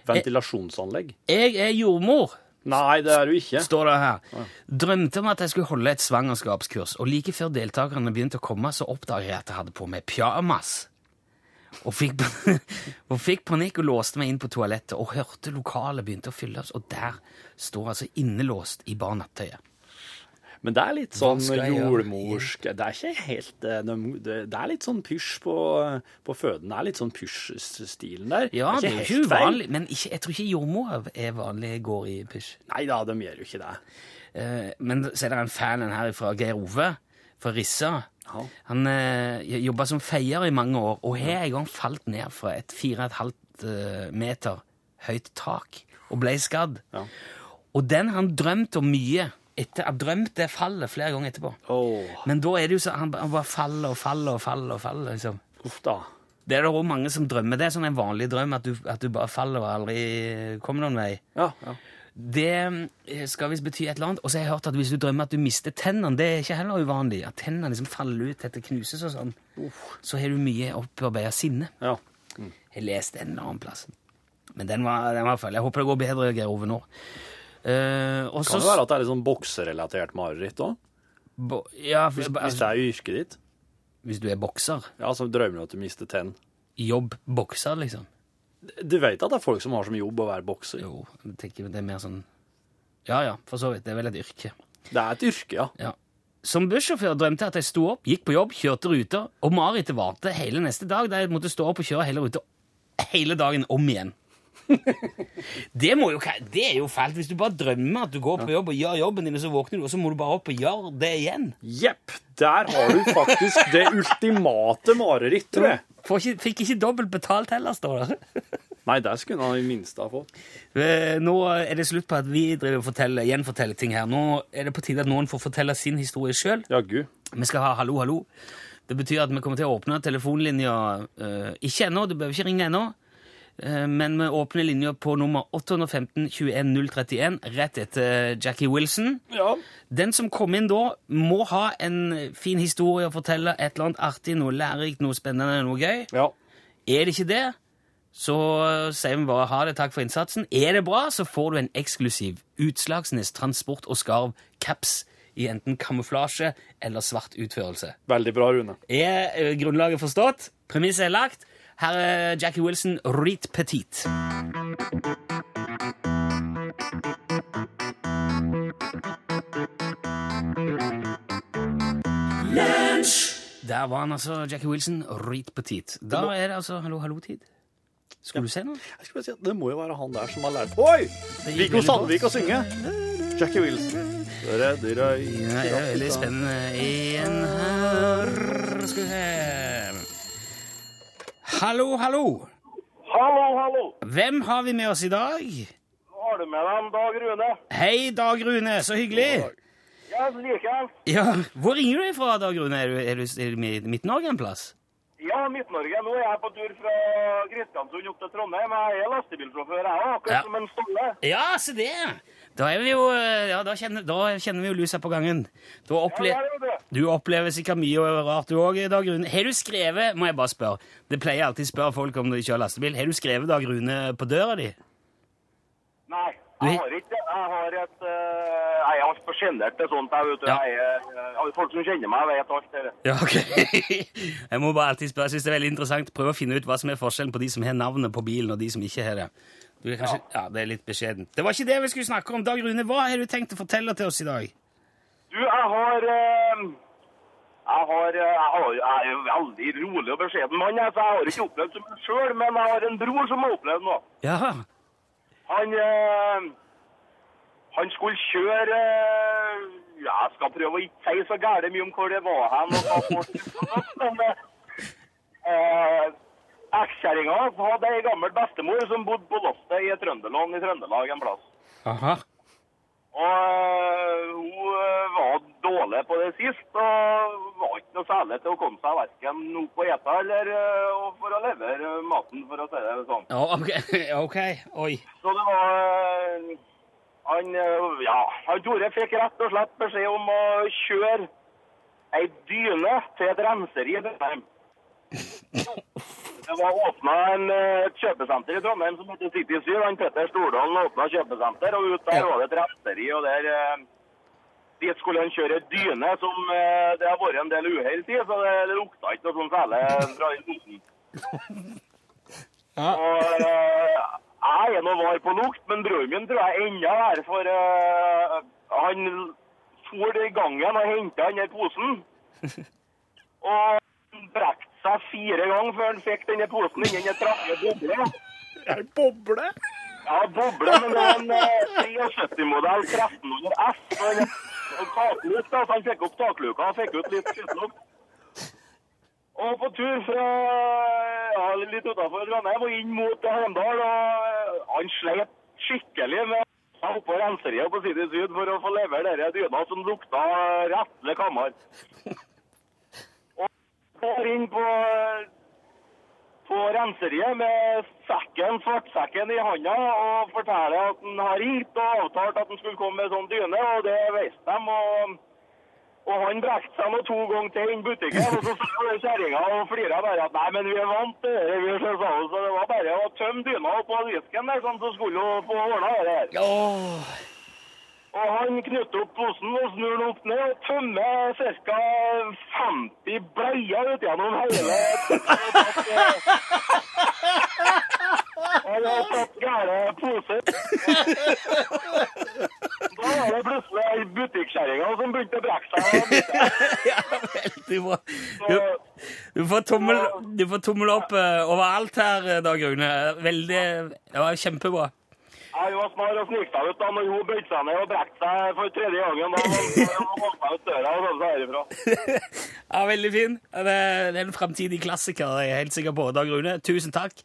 Ventilasjonsanlegg. Jeg er jordmor. Nei, det er du ikke. Står det her. Drømte om at jeg skulle holde et svangerskapskurs, og like før deltakerne begynte å komme, så oppdaget jeg at jeg hadde på meg pyjamas. Og fikk, <laughs> og fikk panikk og låste meg inn på toalettet, og hørte lokalet begynte å fylles, og der står altså innelåst i bar nattøyet. Men det er litt sånn jordmorsk Det er ikke helt eh, Det er litt sånn pysj på, på føden. Det er litt sånn pysj-stilen der. Ja, det er ikke uvanlig, men ikke, jeg tror ikke jordmor er vanlig går i pysj. Nei da, de gjør jo ikke det. Eh, men så er det en fan her fra Geir Ove, fra Rissa. Han eh, jobba som feier i mange år, og har en gang falt ned fra et 4,5 eh, meter høyt tak og ble skadd. Og den han drømte om mye. Etter, har drømt det fallet flere ganger etterpå. Men da er det jo så han, han bare faller og faller og faller. og faller, liksom. Uff da. Det er det også mange som drømmer. Det er sånn en vanlig drøm, at du, at du bare faller og aldri kommer noen vei. Ja, ja. Det eh, skal visst bety et eller annet. Og så har jeg hørt at hvis du drømmer at du mister tennene, det er ikke heller uvanlig. At tennene liksom faller ut etter knuses og sånn. Så har du mye opparbeida sinne. Jeg leste en eller annen plass. Men den var, den var feil. Jeg håper det går bedre, Geir Ove, nå. Eh, også, Kan det være at det er litt sånn bokserelatert mareritt òg? ja, hvis, altså- hvis det er yrket ditt? Hvis du er bokser? Ja, så drømmer du at du mister tenn. Jobb bokser, liksom? Du vet at det er folk som har som jobb å være bokser? Jo, jeg tenker det er mer sånn Ja ja, for så vidt. Det er vel et yrke. Det er et yrke, ja. Som bussjåfør drømte jeg at jeg sto opp, gikk på jobb, kjørte ruter, og marerittet varte hele neste dag, da jeg måtte stå opp og kjøre hele ruta hele dagen om igjen. <laughs> det, må jo, det er jo fælt. Hvis du bare drømmer at du går på jobb og gjør jobben din, og så våkner du, og så må du bare opp og gjøre det igjen. Jepp. Der har du faktisk det ultimate mareritt, tror jeg. Får ikke, fikk ikke dobbelt betalt heller, står det. <laughs> Nei, det skulle han i minste ha fått. Eh, Nå er det slutt på at vi driver forteller, gjenforteller ting her. Nå er det på tide at noen får fortelle sin historie sjøl. Vi skal ha Hallo, hallo. Det betyr at vi kommer til å åpne telefonlinja uh, Ikke ennå, du behøver ikke ringe ennå. Eh, men med åpne linjer på nummer 815 21 031 rett etter Jackie Wilson. Den som kom inn da, må ha en fin historie å fortelle. Et eller annet artig, noe lærerikt, noe spennende, noe gøy. Er det ikke det, så sier vi bare ha det, takk for innsatsen. Er det bra, så får du en eksklusiv Utslagsnes Transport og Skarv caps i enten kamuflasje eller svart utførelse. Veldig bra, Rune. Er eh, grunnlaget forstått? Premisset er lagt. Her er Jackie Wilson, Rit Petit. Der var han altså, Jackie Wilson, Rit Petit. Da er det altså Hallo, hallo-tid. Skulle du se noe? Jeg skulle bare si at Det må jo være han der som har lært Oi! Viggo Sandvik å synge. Jackie Wilson. Ja, det er veldig spennende. igjen her Skal vi se Hallo, hallo. Hallo, hallo. Hvem har vi med oss i dag? Har du med deg Dag Rune? Hei, Dag Rune. Så hyggelig. Ja, likeens. Ja, Hvor ringer du fra, Dag Rune? Er du, er du, er du i Midt-Norge en plass? Ja, Midt-Norge. Nå er jeg på tur fra Kristiansund opp til Trondheim. Jeg er lastebilsjåfør, jeg òg, akkurat Ja. som en Ståle. Ja, se det. Da vi jo Ja, da kjenner, da kjenner vi jo lusa på gangen. Opple Ja, det det. du opplever sikkert mye rart, du òg, Dag Rune. Har du skrevet Må jeg bare spørre. Det pleier jeg alltid å spørre folk om de kjører lastebil. Har du skrevet Dag Rune på døra di? Nei, jeg har ikke. Jeg har et eh, Jeg er altfor sjenert til sånt. Jeg, vet. Ja. Jeg, eh, folk som kjenner meg, vet alt. det. Ja, ok. <laughs> Jeg må bare alltid spørre. Jeg synes det er veldig interessant. Prøve å finne ut hva som er forskjellen på de som har navnet på bilen, og de som ikke har det. Du er kanskje, ja. Det er litt beskjedent. Det var ikke det vi skulle snakke om. Dag Rune, hva har du tenkt å fortelle til oss i dag? Du, jeg har eh, jeg, har, eh, jeg, har, jeg er jo veldig rolig og beskjeden mann, så jeg har ikke opplevd så mye sjøl. Men jeg har en bror som har opplevd noe. Ja. Han eh, Han skulle kjøre eh, Ja, jeg skal prøve å ikke si så gærent mye om hvor det var hen. og hva folk <laughs> Men ekskjerringa hadde ei gammel bestemor som bodde på loftet i Trøndelag i Trøndelag en plass. Aha. Og eh, hun eh, var dårlig på det sist, og var ikke noe særlig til å komme seg verken opp på eta eller eh, for å levere maten, for å si det sånn. Ja, okay. <laughs> ok. Oi. Så det var Han, ja, han Tore fikk rett og slett beskjed om å kjøre ei dyne til et renseri i Trondheim. <laughs> Det var åpna en, eh, et kjøpesenter i Trondheim som heter City 7. Han Petter Stordalen åpna kjøpesenter, og ut der var det et resteri. og der... eh, Dit skulle han kjøre dyne som eh, det har vært en del uhell i, så det, lukta ikke noe sånn særlig fra den posen. Og eh, jeg er nå var på lukt, men broren min tror jeg enda er, for uh, han for i gangen og henta den der posen. <laughs> Og brekte seg fire ganger før han fikk denne posen inni den trange bobla. Er det boble? Ja, boble, men det er en eh, 73-modell 1300 S. Og en, taklukt, da, så han fikk opp takluka og fikk ut litt skittlukt. Og på tur fra ja, litt utenfor Trondheim og inn mot Heimdal, og eh, han slet skikkelig med jeg hoppa renseriet på City Syd for å få levere denne dyna som lukta rettelig kammer. Går inn på, på renseriet med sekken, svartsekken i handa og forteller at han har ringt og avtalt at han skulle komme med sånn dyne, og det visste de. og og han brekte seg nå to ganger til inn butikken, og så sto kjerringa og flira bare at nei, men vi er vant til det, vi så sa hun, så det var bare å tømme dyna oppå disken der, sånn, så skulle hun få ordna det der. Og han knytter opp posen og snur den opp ned og tømmer ca. 50 bleier ut gjennom hele Han har tatt gære poser. Da var det plutselig ei butikkjerringa som begynte å brekke seg. <laughs> Du får, du, du får, tommel, du får tommel opp eh, overalt her, eh, Dag Rune. Veldig Det var kjempebra. Hun var smart og snikte seg ut da når hun bøyde seg ned og brekte seg for tredje gangen. Da <laughs> holdt åpna ut døra og kom seg herifra. Ja, Veldig fin. Det er en framtidig klassiker, jeg er helt sikker på. Dag Rune, tusen takk.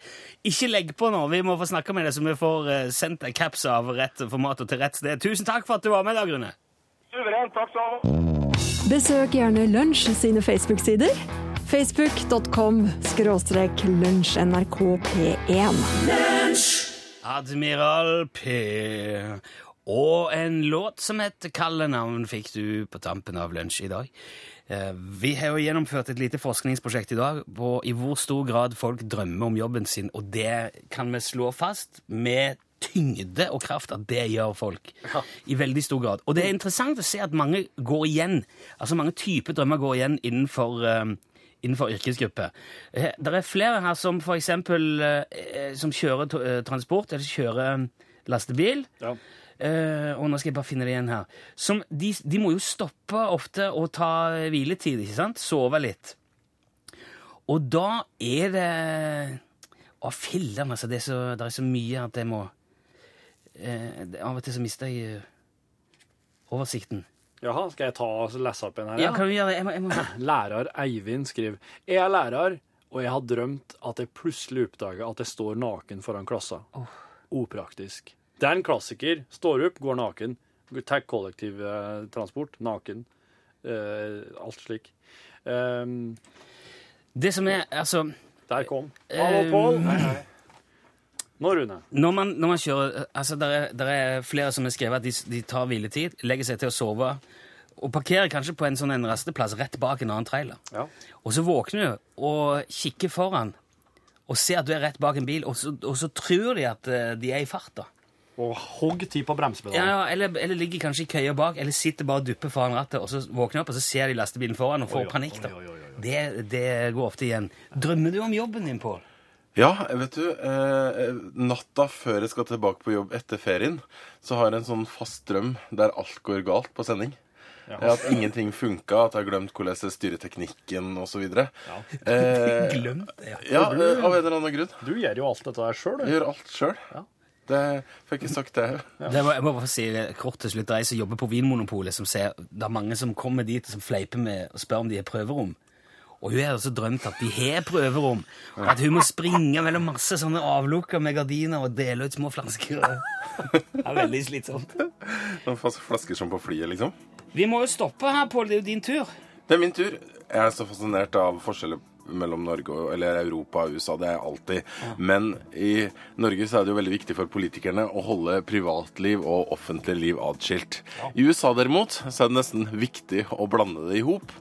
Ikke legg på nå, vi må få snakke med deg, så vi får eh, sendt deg caps av rett format og til rett sted. Tusen takk for at du var med, Dag Rune. Suverent. Takk skal du ha. Besøk gjerne Lunsj sine Facebook-sider. Facebook.com skråstrek lunsj NRK P1. Admiral P. Og en låt som heter Kalle navn fikk du på tampen av lunsj i dag. Eh, Vi har jo gjennomført et lite forskningsprosjekt i dag på i hvor stor grad folk drømmer om jobben sin, og det kan vi slå fast med tyngde og kraft at det gjør folk. I veldig stor grad. Og det er interessant å se at mange går igjen. Altså mange typer drømmer går igjen innenfor, eh, innenfor yrkesgrupper. Eh, Det er flere her som for eksempel eh, som kjører eh, transport, eller kjører lastebil. lastebil. Uh, og nå skal jeg bare finne det igjen her. Som, de, de må jo stoppe ofte og ta hviletid, ikke sant? Sove litt. Og da er det Å, filler'n, altså. Det er, så, det er så mye at jeg må uh, Av og til så mister jeg uh, oversikten. Jaha, skal jeg ta og lese opp en her? Ja, kan du gjøre det? Jeg må, jeg må... <clears throat> Lærer Eivind skriver Jeg er lærer, og jeg har drømt at jeg plutselig oppdager at jeg står naken foran klassa. Opraktisk. Det er en klassiker. Står opp, går naken. Tar kollektivtransport, naken. Eh, alt slik. Um, det som er, altså Der kom. Hallo, Pål. Hei, hei. Nå, Rune. Når man, når man kjører altså der er, der er flere som har skrevet at de, de tar hviletid, legger seg til å sove og parkerer kanskje på en sånn en rasteplass rett bak en annen trailer. Ja. Og så våkner du og kikker foran og ser at du er rett bak en bil, og så, og så tror de at eh, de er i fart. da. Og hogg tid på bremsepedalen. Ja, ja, eller, eller ligger kanskje i køya bak, eller sitter bare og dupper foran rattet, og så våkner de opp, og så ser de lastebilen foran og får Oi, oi, panikk. da. Det, det går ofte igjen. Drømmer du om jobben din, Pål? Ja, vet du, eh, natta før jeg skal tilbake på jobb etter ferien, så har jeg en sånn fast drøm der alt går galt på sending. Ja. At ingenting funka, at jeg har glemt hvordan jeg styrer teknikken osv. Ja. Eh, <laughs> Glemt det, ja. ja, eh, av en eller annen grunn. Du gjør jo alt dette her sjøl, Jeg gjør alt sjøl. Det fikk jeg sagt, det Ja. Det må, jeg må bare si kort til slutt. Er som jobber på Vinmonopolet, som ser det er mange som kommer dit som fleiper med og spør om de har prøverom. Og hun har også drømt at de har prøverom. Og at hun må springe mellom masse sånne avlukker med gardiner og dele ut små flasker. <laughs> Det er veldig slitsomt. Noen flasker som på flyet, liksom. Vi må jo stoppe her, Pål. Det er jo din tur. Det er min tur. Jeg er så fascinert av forskjeller mellom Norge og eller Europa og USA. Det er jeg alltid. Men i Norge så er det jo veldig viktig for politikerne å holde privatliv og offentlig liv atskilt. I USA derimot så er det nesten viktig å blande det i hop.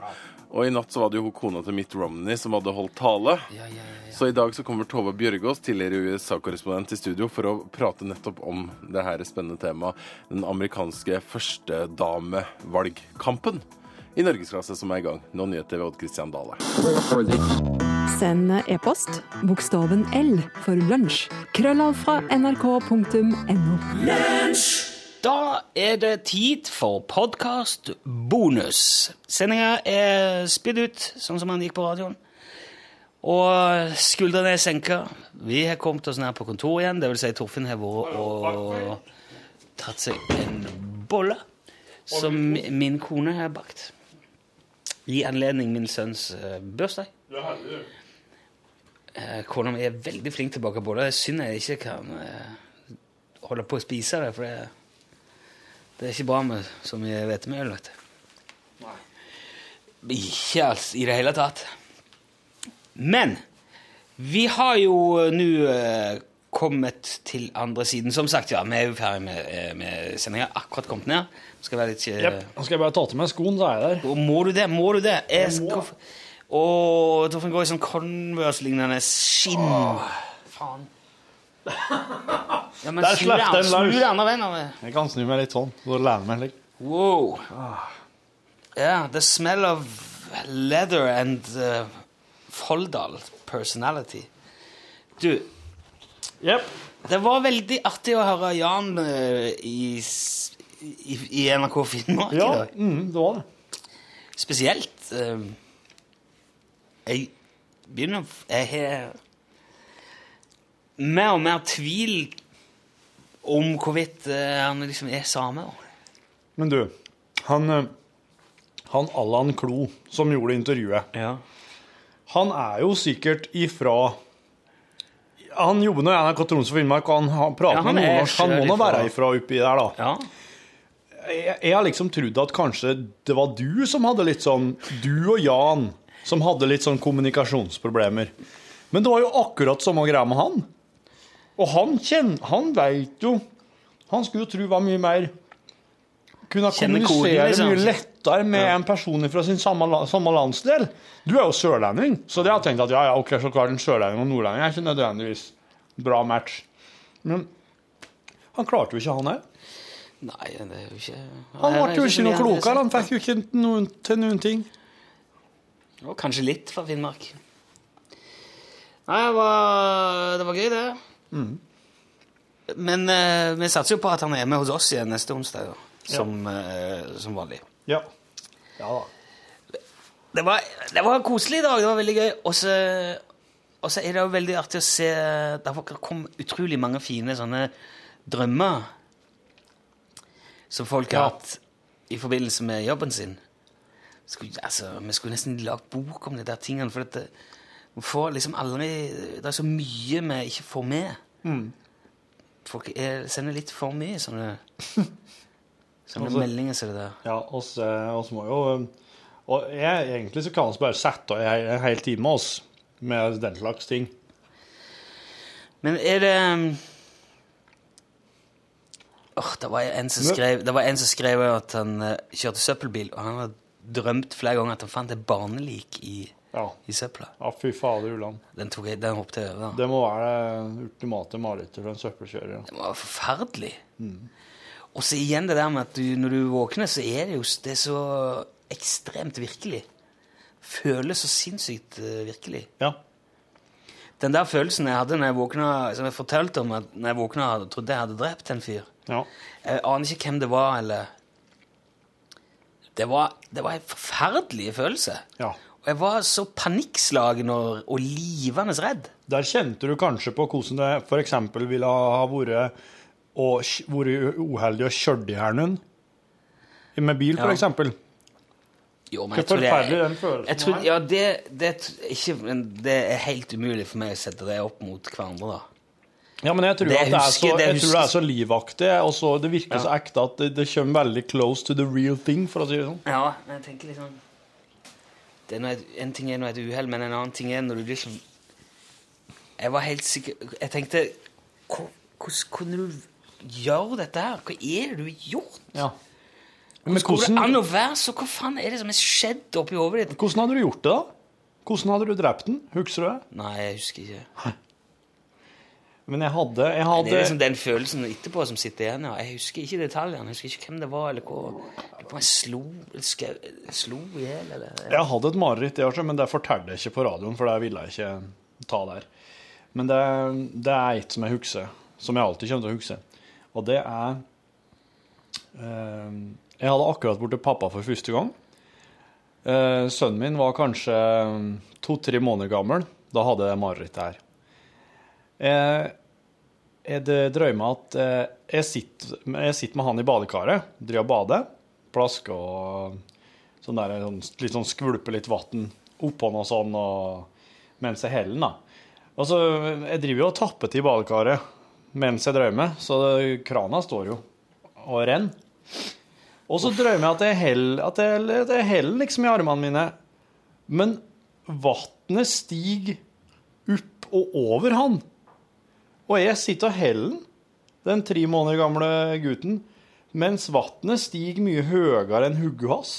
Og i natt så var det jo kona til Mitt Romney som hadde holdt tale. Så i dag så kommer Tove Bjørgaas, tidligere USA-korrespondent, i studio for å prate nettopp om det her spennende temaet. Den amerikanske førstedamevalgkampen i norgesklasse som er i gang. Nå nyheter ved Odd Christian Dale. Send e-post bokstaven L for lunsj. Krøllav fra nrk.no. Da er det tid for podkastbonus. Sendinga er spydd ut, sånn som han gikk på radioen. Og skuldrene er senka. Vi har kommet oss ned på kontoret igjen. Det vil si Torfinn har vært og tatt seg en bolle som min kone har bakt. I anledning min sønns eh, bursdag. Eh, Kona mi er veldig flink til å bake boller. Er synd jeg ikke kan eh, holde på å spise det, for det, det er ikke bra med så mye hvetemel. vet du. Ikke altså i det hele tatt. Men vi har jo nå eh, kommet til andre siden. Som sagt, ja, vi er jo ferdig med, eh, med sendinga. Akkurat kommet ned. Skal være litt eh, Jepp. Nå skal jeg bare ta til meg skoen, så er jeg der. og Må du det? Må du det? Jeg skal... Og Torfinn går i sånn Converse-lignende skinn. Faen. Ja, men Der slapp den Snu løs. av andre av. Jeg kan snu meg litt sånn, så lener meg litt. Wow. Yeah, the smell of leather and uh, Folldal personality. Du, det var veldig artig å høre Jan uh, i, i, i NRK Finnmark Ja, i dag. mm, det var det. Spesielt Uh, Jeg begynner Jeg har mer og mer tvil om hvorvidt eh, han liksom er same. Men du, han, eh, han Allan Klo som gjorde intervjuet, han er jo sikkert ifra Han jobber nå i NRK Troms og Finnmark, og han, han prater Ja, han med nordnorsk. Han må nå være ifra oppi der, da. Jeg, jeg har liksom trodd at kanskje det var du som hadde litt sånn Du og Jan som hadde litt sånn kommunikasjonsproblemer. Men det var jo akkurat samme greia med han. Og han kjenner Han veit jo Han skulle jo tro var mye mer Kunne kommunisere liksom. mye lettere med en person fra sin samme, samme landsdel. Du er jo sørlending, så det har jeg tenkt at ja, ja, ok, så klart en sørlending og nordlending er ikke nødvendigvis bra match. Men han klarte jo ikke, han òg. Nei, det er jo ikke Han ble jo ikke noe klokere. Han fikk jo ikke noen, til noen ting. Og kanskje litt fra Finnmark. Nei, det var, det var gøy, det. Mm. Men eh, vi satser jo på at han er med hos oss igjen neste onsdag, da. Som, eh, som vanlig. Ja. Ja da. Det var, det var koselig i dag. Det var veldig gøy. Og så og så er det jo veldig artig å se Det kom utrolig mange fine sånne drømmer som folk har hatt i forbindelse med jobben sin. Skulle, altså, vi skulle nesten lagd bok om de der tingene, for at det, vi får liksom aldri Det er så mye vi ikke får med. Mm. Folk er, sender litt for mye sånne <laughs> Sånne også, meldinger som det der. Ja, oss, eh, oss må jo Og jeg, egentlig så kan vi bare sette av en hel time oss med den slags ting. Men er det Oh, det var en som skrev Det var en som skrev at han uh, kjørte søppelbil, og han hadde drømt flere ganger at han fant et barnelik i, i søpla. Ja, fy fader, Ulland. Den, tok jeg, den hoppet jeg over. Det må være det ultimate marerittet for en søppelkjører. Det var forferdelig. Mm. Og så igjen det der med at du, når du våkner, så er det jo det er så ekstremt virkelig. Føles så sinnssykt eh, virkelig. Ja. Den der følelsen jeg hadde når jeg våkna, som jeg fortalte om at når jeg våkna og trodde jeg hadde drept en fyr Ja. Jeg aner ikke hvem det var, eller Det var, det var en forferdelig følelse. Ja. Og jeg var så panikkslagen og, og livende redd. Der kjente du kanskje på hvordan det f.eks. ville ha vært å vært uheldig og kjørt i hjel noen. Med bil, Ja. f.eks. Jo, men Hvor jeg tror det forferdelig den følelsen jeg tror. Ja, det, det, ikke, men det er helt umulig for meg å sette det opp mot hverandre, da. Ja, men jeg tror, Det at det er, husker- så, det jeg tror det er så livaktig, og så det virker Ja. så ekte at det, det kommer veldig close to the real thing, for å si det sånn. Ja, men jeg tenker liksom noe, En ting er nå et uhell, men en annen ting er når du sånn Jeg var helt sikker Jeg tenkte Hvordan kunne du gjøre dette her? Hva er det du har gjort? Ja. Men Hvordan hvordan- an å være så Hva faen er det som er skjedd oppi hodet ditt? Hvordan hadde du gjort det, da? Hvordan hadde du drept den? Husker du det? Nei, jeg husker ikke. Men jeg hadde, jeg Det er liksom den følelsen etterpå som sitter igjen. Ja. Jeg husker ikke detaljene. Jeg husker ikke hvem det var, eller hva. Jeg slo, slo i hjel, eller Jeg hadde et mareritt, det også, men det fortalte jeg ikke på radioen, for det ville jeg ikke ta der. Men det, det er et som jeg husker, som jeg alltid kommer til å huske. Og det er eh, Jeg hadde akkurat vært pappa for første gang. Eh, sønnen min var kanskje to-tre måneder gammel. Da hadde jeg marerittet her. Jeg, jeg drømmer at eh, jeg, sitter, jeg sitter med han i badekaret, driver og bader, plasker og sånn der, sånn, litt sånn skvulper litt vann oppå noe sånn, og mens jeg heller den, da. Og så, jeg driver jo og tapper til badekaret mens jeg drømmer, så krana står jo og renner. Og så drømmer jeg at jeg heller, at jeg, at jeg heller liksom i armene mine, men vannet stiger opp og over han. Og jeg sitter og heller den, tre måneder gamle gutten, mens vannet stiger mye høyere enn hodet hans.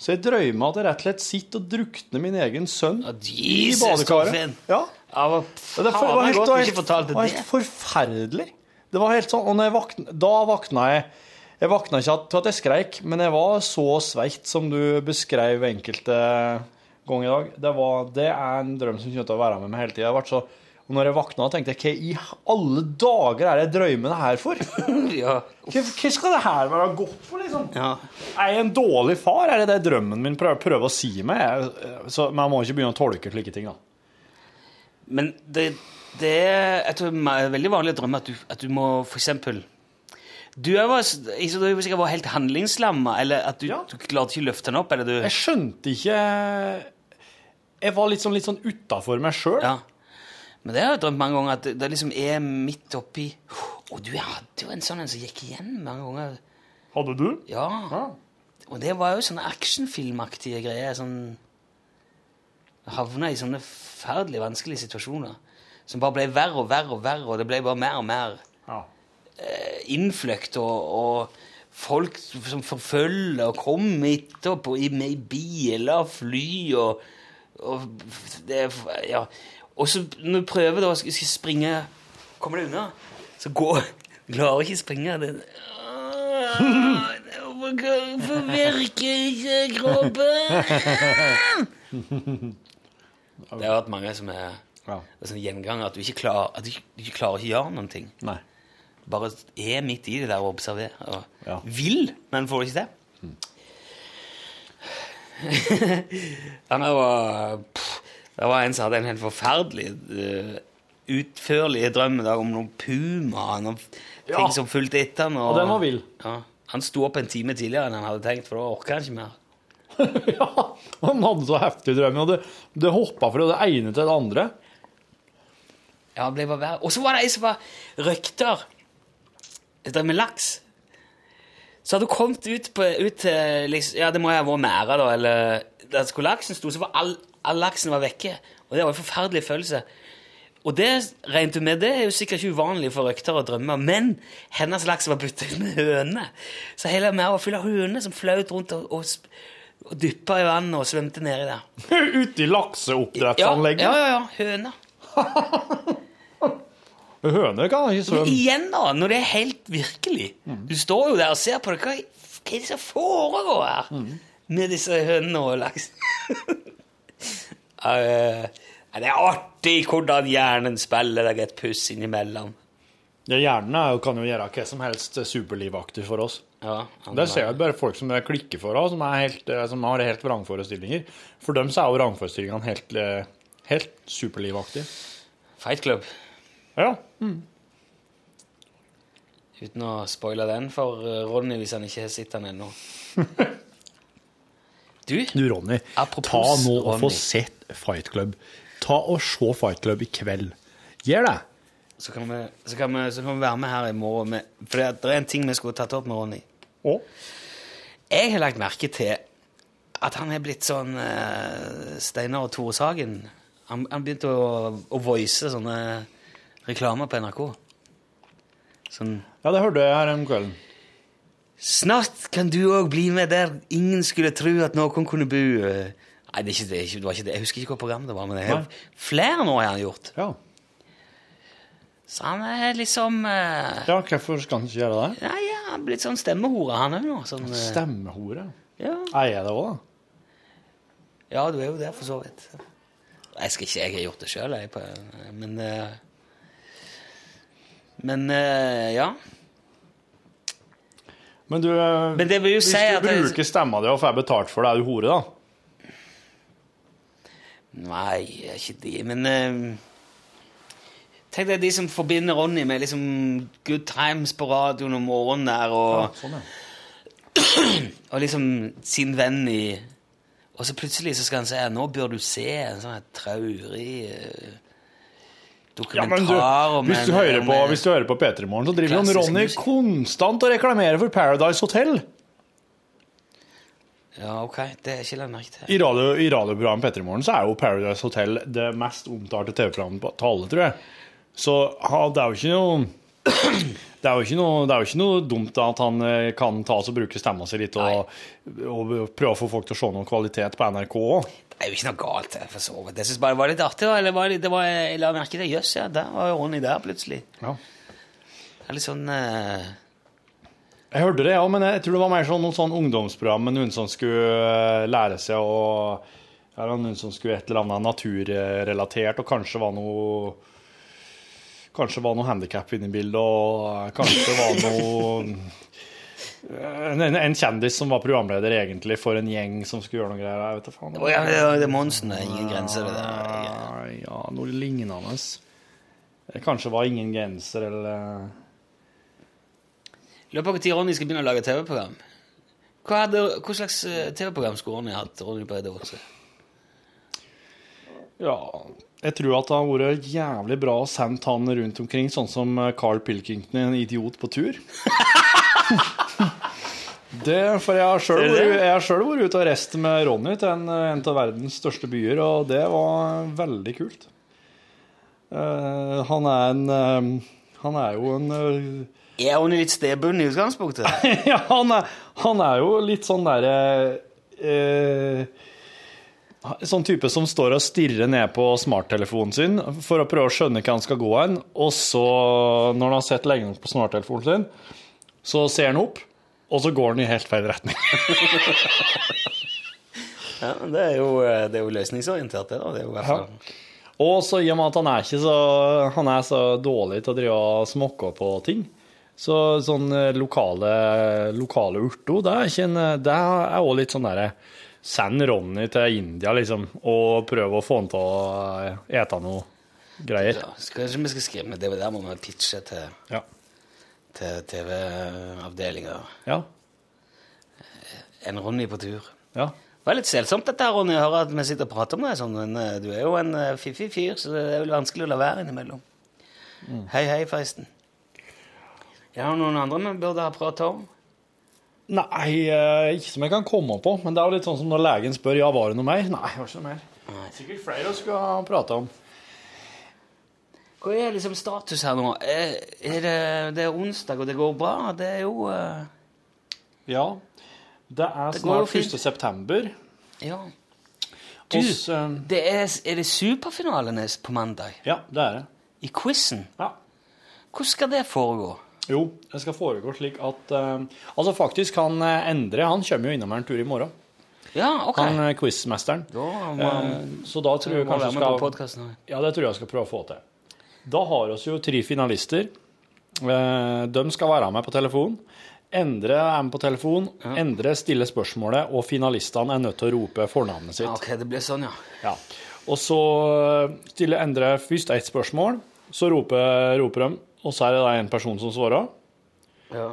Så jeg drømmer at jeg rett og slett sitter og drukner min egen sønn i Jesus, badekaret. Torfinn. Ja. Ja, hva det var helt, godt helt, ikke fortalte det var helt forferdelig. Det var helt sånn, og når jeg vakna, da vakna jeg Jeg vakna ikke til at jeg skreik, men jeg var så sveitt som du beskrev enkelte ganger i dag. Det, var, det er en drøm som kommer til å være med meg hele tida. Og når jeg våkna, tenkte jeg hva i alle dager er det jeg drømmer det her for? <laughs> ja. hva, hva skal det her være godt for, liksom? Ja. Er jeg en dårlig far? Er det det drømmen min prøver, prøver å si meg? Jeg, så, men jeg må ikke begynne å tolke slike ting, da. Men det, det er veldig vanlig å drømme at du, at du må eksempel Du var, sikkert var helt handlingslamma, eller at du, du klarte ikke å løfte den opp, eller du Jeg skjønte ikke Jeg var litt sånn, litt sånn utafor meg sjøl. Ja. Men det har jeg drømt mange ganger, at det, liksom er midt oppi Og du hadde jo en sånn en som gikk igjen mange ganger. Hadde du? Ja. Og det var jo sånne actionfilmaktige greier. sånn Havna i sånne forferdelig vanskelige situasjoner. Som bare ble verre og verre og verre, og det ble bare mer og mer eh, innfløkt. Og, og folk som forfølger og kommer etterpå i, i biler, og fly og, og det, ja. Og så når du prøver da, skal skal springe Kommer det unna? Så går Klarer ikke springe. Det, Hvorfor virker ikke kroppen? Det har vært mange som er ja. sånn gjenganger. At du ikke klarer, at du ikke, du ikke klarer ikke å gjøre noen ting. Nei. Bare er midt i det der og observerer. Og Vil, men får det ikke til. <laughs> Han her var pff, Det var en som hadde en helt forferdelig uh, utførlig drøm om noen puma, noen Ja. ting som fulgte etter han. Og den var vill. Ja. Han sto opp en time tidligere enn han hadde tenkt, for da orka han ikke mer. <laughs> ja, Han hadde så heftig drøm, og det, det hoppa fra det ene til det andre. Ja, det ble bare verre. Og så var det ei som var røkter. Drev med laks. Så hadde hun kommet ut, på, ut til liksom, Ja, det må jeg ha vært merda, da. Eller der skulle laksen sto, så var all, all laksen var vekke. Og det var en forferdelig følelse. Og det regnet hun med, det er jo sikkert ikke uvanlig for røktere å drømme, men hennes laks var byttet ut med høne. Så hele mæra var full av høner som flaut rundt og, og, og dyppa i vannet og svømte nedi der. Ute i lakseoppdrettsanlegget. Ja, ja, ja, høner. <laughs> Høner kan ikke Men svømme. igjen, da, når det er helt virkelig. Du står jo der og ser på det. Hva, hva er det som foregår her med disse hønene og laks? <laughs> Eh, det er artig hvordan hjernen spiller deg et puss innimellom. Ja, hjernen er kan jo gjøre hva som helst superlivaktig for oss. Ja, Der ser jeg bare folk som det klikker for oss, som, helt, eh, som har helt vrangforestillinger. For dem så er jo vrangforestillingene helt, eh, helt superlivaktige. Fight Club. Ja. Uten å spoile den for Ronny hvis han ikke har sett den ennå. <laughs> Du, Du, Ronny, Apropos ta nå og få sett Fight Club. Ta og se Fight Club i kveld. Gjør det. så kan, vi, så, kan vi, så kan vi være med her i morgen. Med, for det, er en ting vi skulle tatt opp med Ronny. Å? Jeg har lagt merke til at han er blitt sånn uh, Steinar og Tore Sagen. Han, han begynte å, å voice sånne reklamer på NRK. Sånn Ja, det hørte jeg her om kvelden. Snart kan du òg bli med der ingen skulle tro at noen kunne bo. eh. Nei, det, er ikke, det, det var ikke det. Jeg husker ikke hva program det var, men det er flere nå har han gjort. Ja. Så han er liksom eh, Ja, hvorfor skal han ikke gjøre det? Ja, ja, han er blitt sånn stemmehore, han òg nå. Sånn, eh, Stemmehore? Ja. Er jeg det òg, da? Ja, du er jo der, for så vidt. Jeg skal ikke, jeg har gjort det sjøl, jeg. På, men eh, Men eh, ja. Men du, eh, Men det vil jo hvis si du at det- bruker stemma di og får betalt for det, er du hore, da? Nei, jeg er ikke det, men uh, Tenk deg de som forbinder Ronny med liksom Good Times på radioen om morgenen der, og, sånn, <clears throat> og liksom sin venn i Og så plutselig så skal han si at nå bør du se en sånn traurig eh, Ja, men du, om hvis, du en- hører på, en- hvis du hører på P3 Morgen, så driver jo Ronny musik. konstant og reklamerer for Paradise Hotel. Ja, ok, det er ikke lagt merke til. I, radio, i radioprogrammet P3 Morgen så er jo Paradise Hotel det mest omtalte TV-programmet på- tale, tror jeg. Så ha, det er jo ikke noe <clears throat> det er, jo ikke noe, det er jo ikke noe dumt at han eh, kan ta oss og bruke stemma si litt og, og prøve å få folk til å se noe kvalitet på NRK òg. Det er jo ikke noe galt, det, for så vidt. Jeg syns bare det var litt artig. da, Eller var det, det var, jeg la merke til Jøss, ja, der var Ronny der plutselig. Ja. Det er litt sånn eh, Jeg hørte det, ja, men jeg tror det var mer sånn noe sånn ungdomsprogram med noen som skulle eh, lære seg å Eller noen som skulle et eller annet naturrelatert, og kanskje var noe Kanskje var noe handikap inne i bildet, og kanskje var noe en, en, en kjendis som var programleder egentlig for en gjeng som skulle gjøre noe greier. Jeg vet da faen. Oh, ja, det, det er Monsen. Det ingen grenser, det der. Ja, noe lignende. Det kanskje var ingen grenser, eller Lurer på når Ronny skal begynne å lage TV-program. Hva, hva slags eh, TV-program skulle Ronny hatt? Ronny Brede Aase? Ja, jeg tror at det har vært jævlig bra å sende han rundt omkring, sånn som Carl Pilkington, en idiot på tur. <laughs> Det, for jeg har sjøl vært, ute og reist med Ronny til en, en av verdens største byer, og det var veldig kult. Uh, han er en uh, Han er jo en uh, Er hun litt stedbunden i utgangspunktet? <laughs> Ja, han er, han er jo litt sånn derre Sånn type som står og stirrer ned på smarttelefonen sin for å prøve å skjønne hva han skal gå hen, og så, når han har sett lenge nok på smarttelefonen sin, så ser han opp, og så går den i helt feil retning. <laughs> ja, det er jo, eh, det er jo løsningsorientert, det. da. Det er jo i hvert fall... Og så i og med at han er så Han er så dårlig til å drive og smokke på ting. Så sånn eh, lokale, lokale urto, det er ikke en Det er òg litt sånn derre Send Ronny til India, liksom, og prøve å få han til å eh, ete noe greier. Ja, skal, vi skal skrive med det der må vi pitche til, Ja. Til TV-avdelinga. Ja. En Ronny på tur. Ja. Det var litt selsomt dette, Ronny, å høre at vi sitter og prater om deg Sånn, men eh, du er jo en eh, fiffig fyr, så det er vel vanskelig å la være innimellom. Mm. Hei, hei, forresten. Jeg har noen andre vi burde ha pratet om? Nei, eh, ikke som jeg kan komme på, men det er jo litt sånn som når legen spør ja, var det noe mer? Nei, det var ikke noe mer. Sikkert flere å skal ha prata om. Hva er liksom status her nå? Er, er det, det er onsdag, og det går bra? Det er jo uh... Ja. Det er snart fint. 1. september. Ja. Du, Oss, uh... det er, er det superfinalene på mandag? Ja, det er det. I quizen? Ja. Hvordan skal det foregå? Jo, det skal foregå slik at uh, Altså, faktisk, han eh, Endre han kommer jo innom her en tur i morgen. Ja, ok. Han eh, quizmesteren. Ja, Eh, så da tror jeg kanskje skal. Ja, det tror jeg skal prøve å få til. Da har vi jo tre finalister. Eh, De skal være med på telefon. Endre er med på telefon. Endre stiller spørsmålet, og finalistene er nødt til å rope fornavnet sitt. Ok, det blir sånn, ja. Ja. Og så eh, stiller Endre først ett spørsmål, så roper, roper de, og så er det en person som svarer. Ja.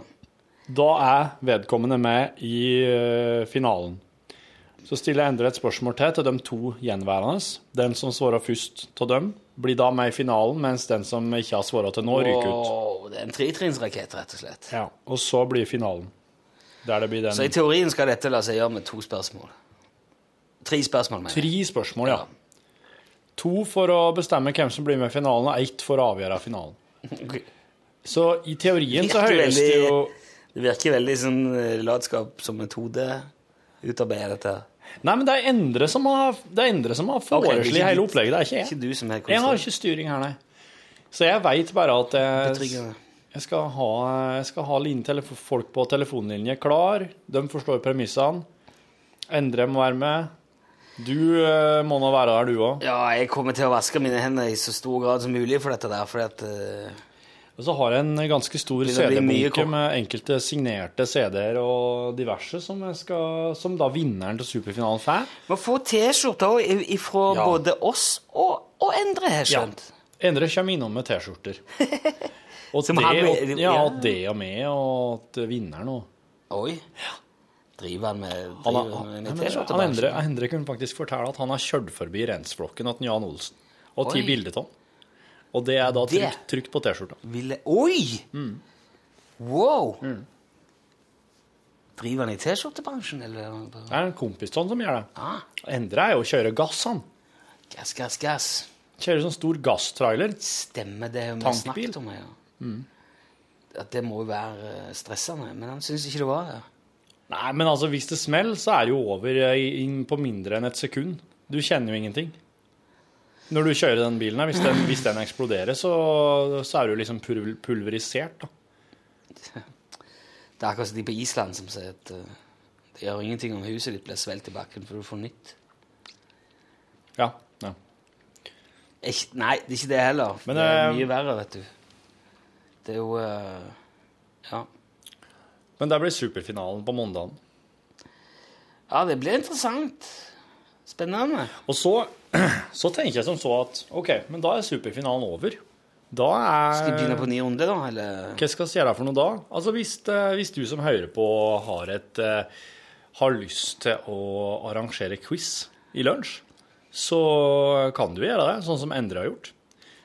Da er vedkommende med i eh, finalen. Så stiller Endre et spørsmål til til de to gjenværende. Den som svarer først av dem, blir da med i finalen, mens den som ikke har svart til nå, ryker ut. Åh, det er en tretrinnsrakett, rett og slett. Ja, Og så blir finalen. Der det blir den Så i teorien skal dette la seg gjøre med to spørsmål. Tre spørsmål, mener jeg. Tre spørsmål, ja. To for å bestemme hvem som blir med i finalen, og ett for å avgjøre finalen. <laughs> Så i teorien så Virker høres det veldig- jo Det virker veldig sånn eh, latskap som metode utarbeidet dette. her. Nei, men det er Endre som har, det Endre som har foreslått okay, hele opplegget. Det er ikke jeg. Ikke du som er Jeg har ikke styring her, nei. Så jeg veit bare at jeg, jeg, skal ha, jeg skal ha folk på telefonlinje klar. De forstår premissene. Endre må være med. Du uh, må nå være der, du òg. Ja, jeg kommer til å vaske mine hender i så stor grad som mulig for dette der, fordi at eh, Og så har jeg en ganske stor CD-bunke med enkelte signerte CD-er og diverse, som, skal, som da vinneren til superfinalen får. Man få T-skjorter fra Ja. både oss og, og Endre, har jeg Ja. skjønt. Endre kommer innom med T-skjorter. <laughs> Og og, ja, ja. og det og med, og at vinneren òg. Oi. Driver han med, Han, driver han, han, med T-skjorter? Endre, Endre kunne faktisk fortelle at han har kjørt forbi rensflokken til Jan Olsen og tatt bilde av han. Og det er da trykt, trykt på T-skjorta. Oi! Mm. Wow! Driver han i T-skjortebransjen, eller? Det er en kompis han som gjør det. Ah. Endre er jo å kjøre gass, han. Gass, gass, gass. Kjører sånn stor gasstrailer. Stemmer det vi har snakket om. Ja. Mm. At det må jo være eh, stressende, men han syns ikke det var det. Nei, men altså, hvis det smeller, så er det jo over inn på mindre enn et sekund. Du kjenner jo ingenting. Når du kjører den bilen her, hvis den, hvis den eksploderer, så, så er du liksom pul- pulverisert, da. Det er akkurat som de på Island som sier at eh, det gjør ingenting om huset ditt blir svelget i bakken, for du får nytt. Ja. ja. Ikke, nei, det er ikke det heller. Men, det er eh, mye verre, vet du. Det er jo uh, Ja. Men der blir superfinalen på mandagen. Ja, det blir interessant. Spennende. Og så, <clears throat> så tenker jeg som så at OK, men da er superfinalen over. Da er Skal vi begynne på ny runde, da? Eller? Hva skal vi gjøre for noe da? Altså Hvis, eh, hvis du som hører på har, et, eh, har lyst til å arrangere quiz i lunsj, så kan du gjøre det, sånn som Endre har gjort.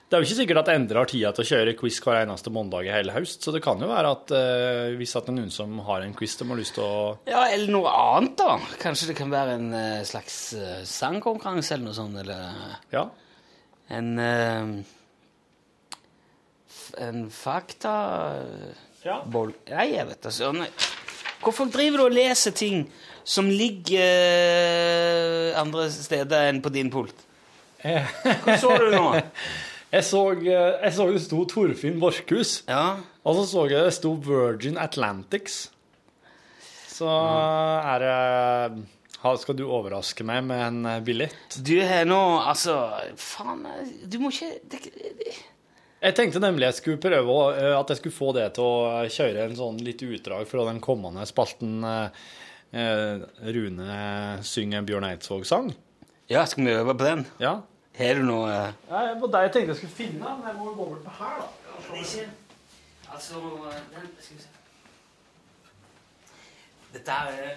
Det er jo ikke sikkert at Endre har tida til å kjøre quiz hver eneste mandag i hele høst, så det kan jo være at eh, hvis at det er noen som har en quiz de har lyst til å Ja, eller noe annet, da. Kanskje det kan være en eh, slags uh, sangkonkurranse eller noe sånt, eller Ja. En eh, f- En fakta... Ja. Bol Nei, jeg vet da søren. Hvorfor driver du og leser ting som ligger eh, andre steder enn på din pult? <laughs> Hva så du nå? Jeg så, eh, jeg så det sto Torfinn Borchhus, og så så jeg det sto Virgin Atlantics. Så er det Skal du overraske meg med en eh, billett? Du har nå Altså, faen eh, Du må ikke det, Jeg tenkte nemlig jeg skulle prøve at jeg skulle få det til å kjøre en sånn litt utdrag fra den kommende spalten Rune synger Bjørn Eidsvåg-sang. Ja, skal vi øve på den? Ja. Har du noe eh, Ja, det var det jeg tenkte jeg skulle finne, men jeg må jo gå bort på her, da. Det er ikke Altså den, Skal vi se Dette er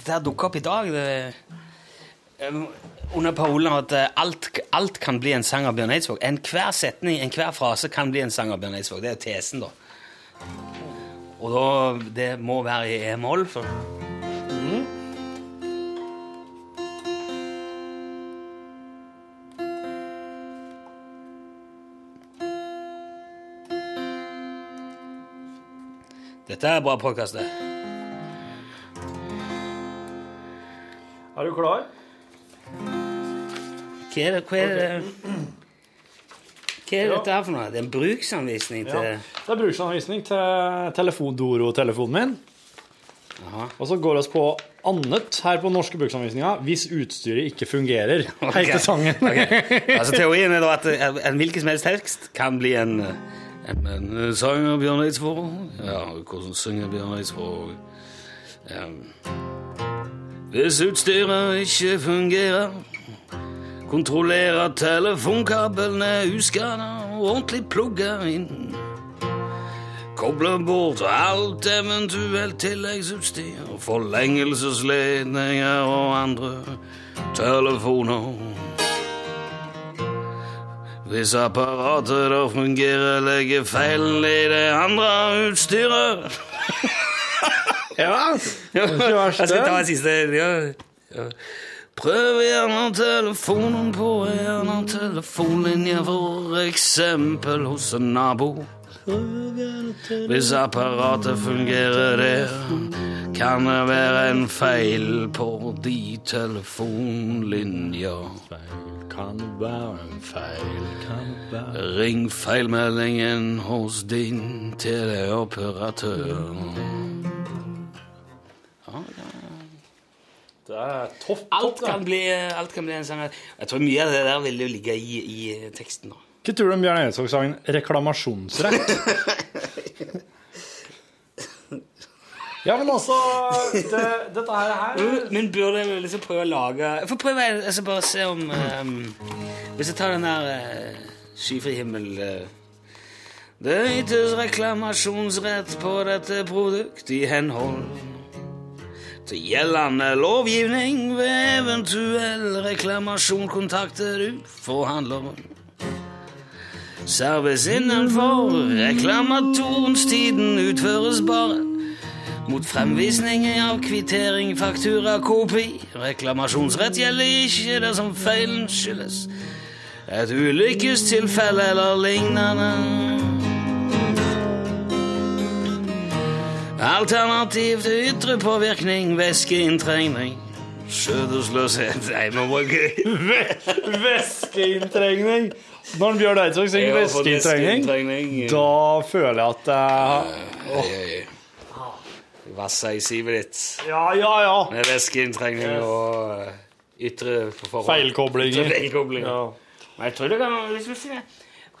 Dette dukka opp i dag. Det, um, under parolen at eh, alt, alt kan bli en sang av Bjørn Eidsvåg. Enhver setning, enhver frase kan bli en sang av Bjørn Eidsvåg. Det er tesen, da. Og da Det må være i e-moll, for Dette er bra podkast, det. Er du klar? Hva er det, hva er det Hva er dette her for noe? Det er en bruksanvisning til Ja. Det er bruksanvisning til telefon, Doro-telefonen min. Og så går vi på annet her på norske bruksanvisninger hvis utstyret ikke fungerer. <laughs> Ok. Heter sangen. Ok. Altså, teorien er da at en hvilken som helst tekst kan bli en, eh, en, en sang av Bjørn Eidsvåg. Ja, hvordan synger Bjørn Eidsvåg? Um, hvis utstyret ikke fungerer, kontrollerer telefonkablene er uskada og ordentlig plugga inn. Kobler bort alt eventuelt tilleggsutstyr, forlengelsesledninger og andre telefoner. Hvis apparatet da fungerer, legger feilen i det andre utstyret. ja, <laughs> verst, Jeg skal ta en siste. Ja. Ja. Prøv gjerne telefonen på en annen telefonlinje, for eksempel hos en nabo. Hvis apparatet fungerer der, kan det være en feil på de telefonlinja. Kan det være en feil? Kan det være Ring feilmeldingen hos din teleoperatør. Det er topp, Alt kan, bli, alt kan bli en sang. Jeg tror mye av det der vil jo ligge i, i teksten. da. Hva tror du om Bjørn Eidsvåg-sangen 'Reklamasjonsrett'? <laughs> ja, men altså det, Dette her, her Men, men burde jeg liksom prøve å lage Jeg får prøve altså bare se om um, Hvis jeg tar den der uh, Skyfri himmel uh, Det ytes reklamasjonsrett på dette produkt i henhold til gjeldende lovgivning ved eventuell reklamasjon kontakter du forhandleren. Service innenfor reklamatorenstiden utføres bare mot fremvisning av kvittering, faktura, kopi. Reklamasjonsrett gjelder ikke det som feilen skyldes et ulykkestilfelle eller lignende. Alternativ til ytre påvirkning, væskeinntrengning, skjødesløshet Nei, må gøy. <laughs> Væskeinntrengning! Når Bjørn Eidsvåg synger væskeinntrengning. da føler jeg at jeg Vassa i sivet ditt. Ja, ja, ja. Med væskeinntrengning og eh, ytre forhold. Feilkoblinger. Feilkoblinger. Ja. Men jeg tror det kan hvis du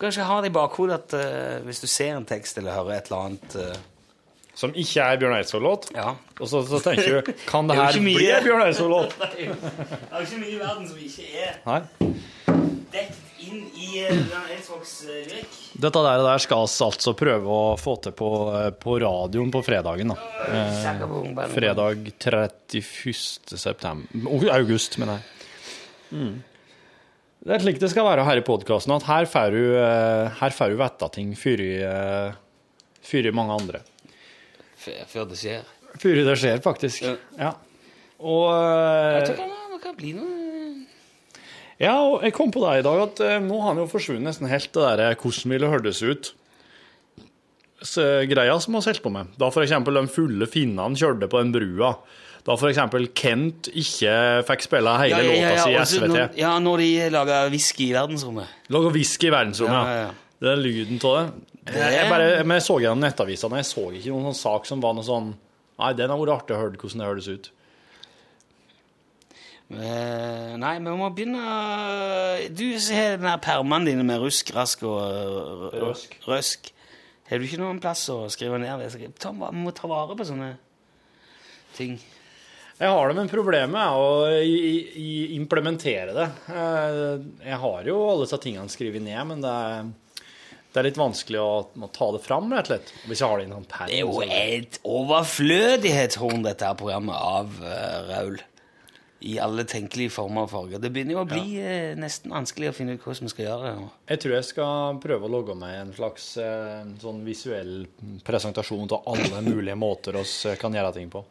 Kanskje ha det i bakhodet at uh, hvis du ser en tekst eller hører et eller annet uh, Som ikke er Bjørn Eidsvåg-låt. Ja. Og så, så tenker du <laughs> Kan det Det er her bli Bjørn Eidsvåg-låt? <laughs> Det er jo ikke mye i verden som ikke er Nei. dekt inn i eh, Bjørn Eidsvågs eh. Dette der, der skal vi altså prøve å få til på, på radioen på fredagen. da. Eh, fredag 31. september August, mener jeg. Mm. Det er slik det skal være her i podkasten, at her får du, eh, her får du vite ting før i, eh, før i mange andre. Før- det skjer. Før det skjer, faktisk. Ja. Og Jeg eh, tror det kan bli noe Ja, og jeg kom på det i dag, at eh, nå har han jo forsvunnet nesten helt det der eh, hvordan ville hørtes ut. Så, greia som vi har holdt på med. Da eksempel de fulle finnene kjørte på den brua. Da eksempel Kent ikke fikk spille hele Ja, ja, ja, låta si i SVT. Når, ja, når de lager whisky i verdensrommet. Lager whisky i verdensrommet, Ja, ja, ja. ja. Det er lyden av det. Det- Jeg, bare, men jeg så gjennom nettavisene, jeg så ikke noen sånn sak som var noe sånn Nei, den har vært artig å høre hvordan det høres ut. Eh, nei, vi må begynne Du har den der permene dine med rusk, rask og eh, Røsk. røsk. Har du ikke noen plass å skrive ned det? Ta, vi må ta vare på sånne ting. Jeg har det, men problemet er å implementere det. Eh, Jeg har jo alle disse tingene skrevet ned, men det er, det er litt vanskelig å, å ta det fram, rett og slett. Hvis jeg har det i en sånn perm. Det er jo et overflødighetshorn, dette her programmet, av uh, Raul. I alle tenkelige former og farger. Det begynner jo å bli eh, nesten vanskelig å finne ut hva vi skal gjøre. Jeg tror jeg skal prøve å logge meg en slags eh, sånn visuell presentasjon av alle <coughs> mulige måter vi kan gjøre ting på.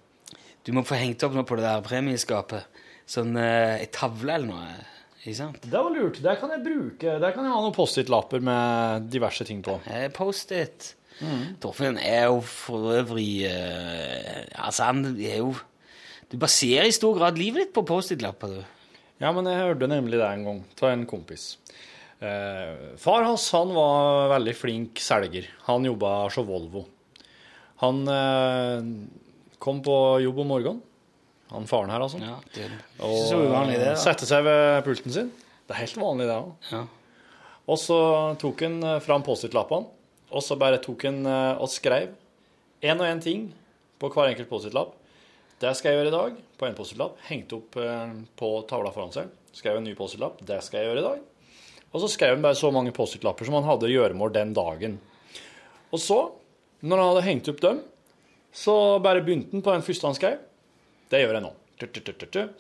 Du må få hengt opp noe på det der premieskapet. Sånn ei eh, tavle eller noe. Ikke sant? Det var lurt. Der kan jeg bruke Der kan jeg ha noen Post-It-lapper med diverse ting på. Eh, Post-it. Torfinn er jo for øvrig eh, Altså, han er jo Du baserer i stor grad livet ditt på Post-It-lapper, du. Ja, men jeg hørte nemlig det en gang av en kompis. Eh, far hans han var veldig flink selger. Han jobba hos Volvo. Han eh, kom på jobb om morgenen. Han faren her, altså. Ja, det er og så uvanlig, det. da. sette seg ved pulten sin. Det er helt vanlig, det òg. Ja. Og så tok han eh, fram Post-It-lappene, og så bare tok han eh, og skrev én og én ting på hver enkelt Post-It-lapp. Det skal jeg gjøre i dag, på en Post-It-lapp. Hengte opp eh, på tavla foran seg. Skrev en ny Post-It-lapp. Det skal jeg gjøre i dag. Og så skrev han bare så mange Post-It-lapper som han hadde gjøremål den dagen. Og så, når han hadde hengt opp dem, så bare begynte han på den første han skrev. Det gjør jeg nå.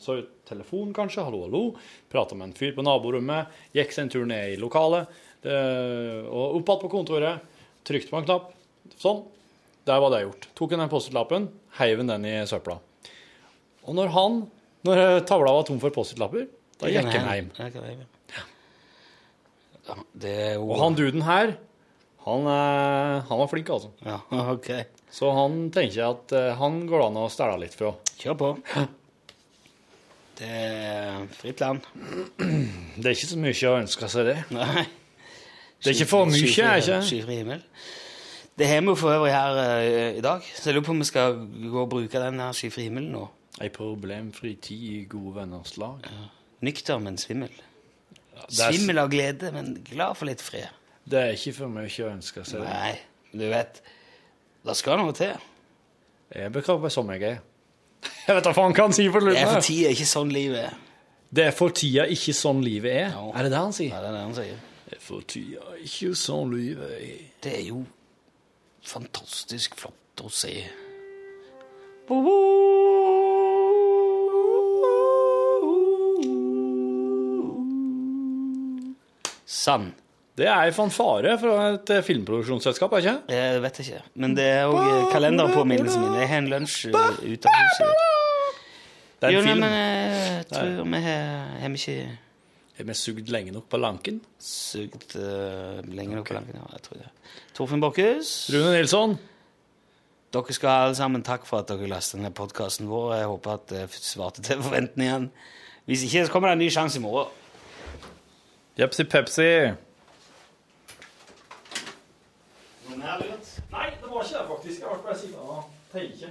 Så telefon, kanskje. Hallo, hallo. Prata med en fyr på naborommet. Gikk seg en tur ned i lokalet. Og opp igjen på kontoret. Trykte på en knapp. Sånn. Der var det gjort. Tok han den Post-It-lappen, heiv den i søpla. Og når han, når tavla var tom for Post-It-lapper, da gikk han hjem. Ja, hjem. Ja, det er jo Og han duden her, Han, er, han var flink, altså. Ja, <laughs> ok. Så han tenker jeg at eh, han går det an å stæle litt fra. Kjør på. Det er fritt land. <clears throat> Det er ikke så mye å ønske seg, det. Nei. Det er ikke for mye, er ikke? Skyfri himmel. Det har vi jo for øvrig her uh, i dag, så jeg lurer på om vi skal gå og bruke den her skyfri himmelen nå. Ei problemfri tid i gode venners lag. Nykter, men svimmel. Ja, er- Svimmel av glede, men glad for litt fred. Det er ikke for mye å ønske seg. Nei, du vet, det skal noe til. Jeg er bekrabba som jeg er. <laughs> Jeg vet da faen hva han sier på Det er for tida ikke sånn livet er. Det er for tida ikke sånn livet er. Er det det han sier? Ja, det er det han sier. Det er for tida ikke sånn livet er. Det er jo fantastisk flott å se. Sann. Det er fanfare fra et eh, filmproduksjonsselskap, er ikke det? Jeg vet ikke. Men det er òg kalenderpåminnelsen min. Jeg har en lunsj uh, ute av huset. Det er en jo, film. men jeg tror vi har ikke Har vi sugd lenge nok på lanken? sugd uh, lenge nok på lanken? Ja, jeg tror det. Torfinn Borchhus. Rune Nilsson. Dere skal alle sammen takk for at dere lastet ned podkasten vår. Jeg håper at det svarte til forventningene. Hvis ikke, så kommer det en ny sjanse i morgen. Jepsi pepsi. Nei, det var ikke det, faktisk. Jeg ble bare sittende og tenke.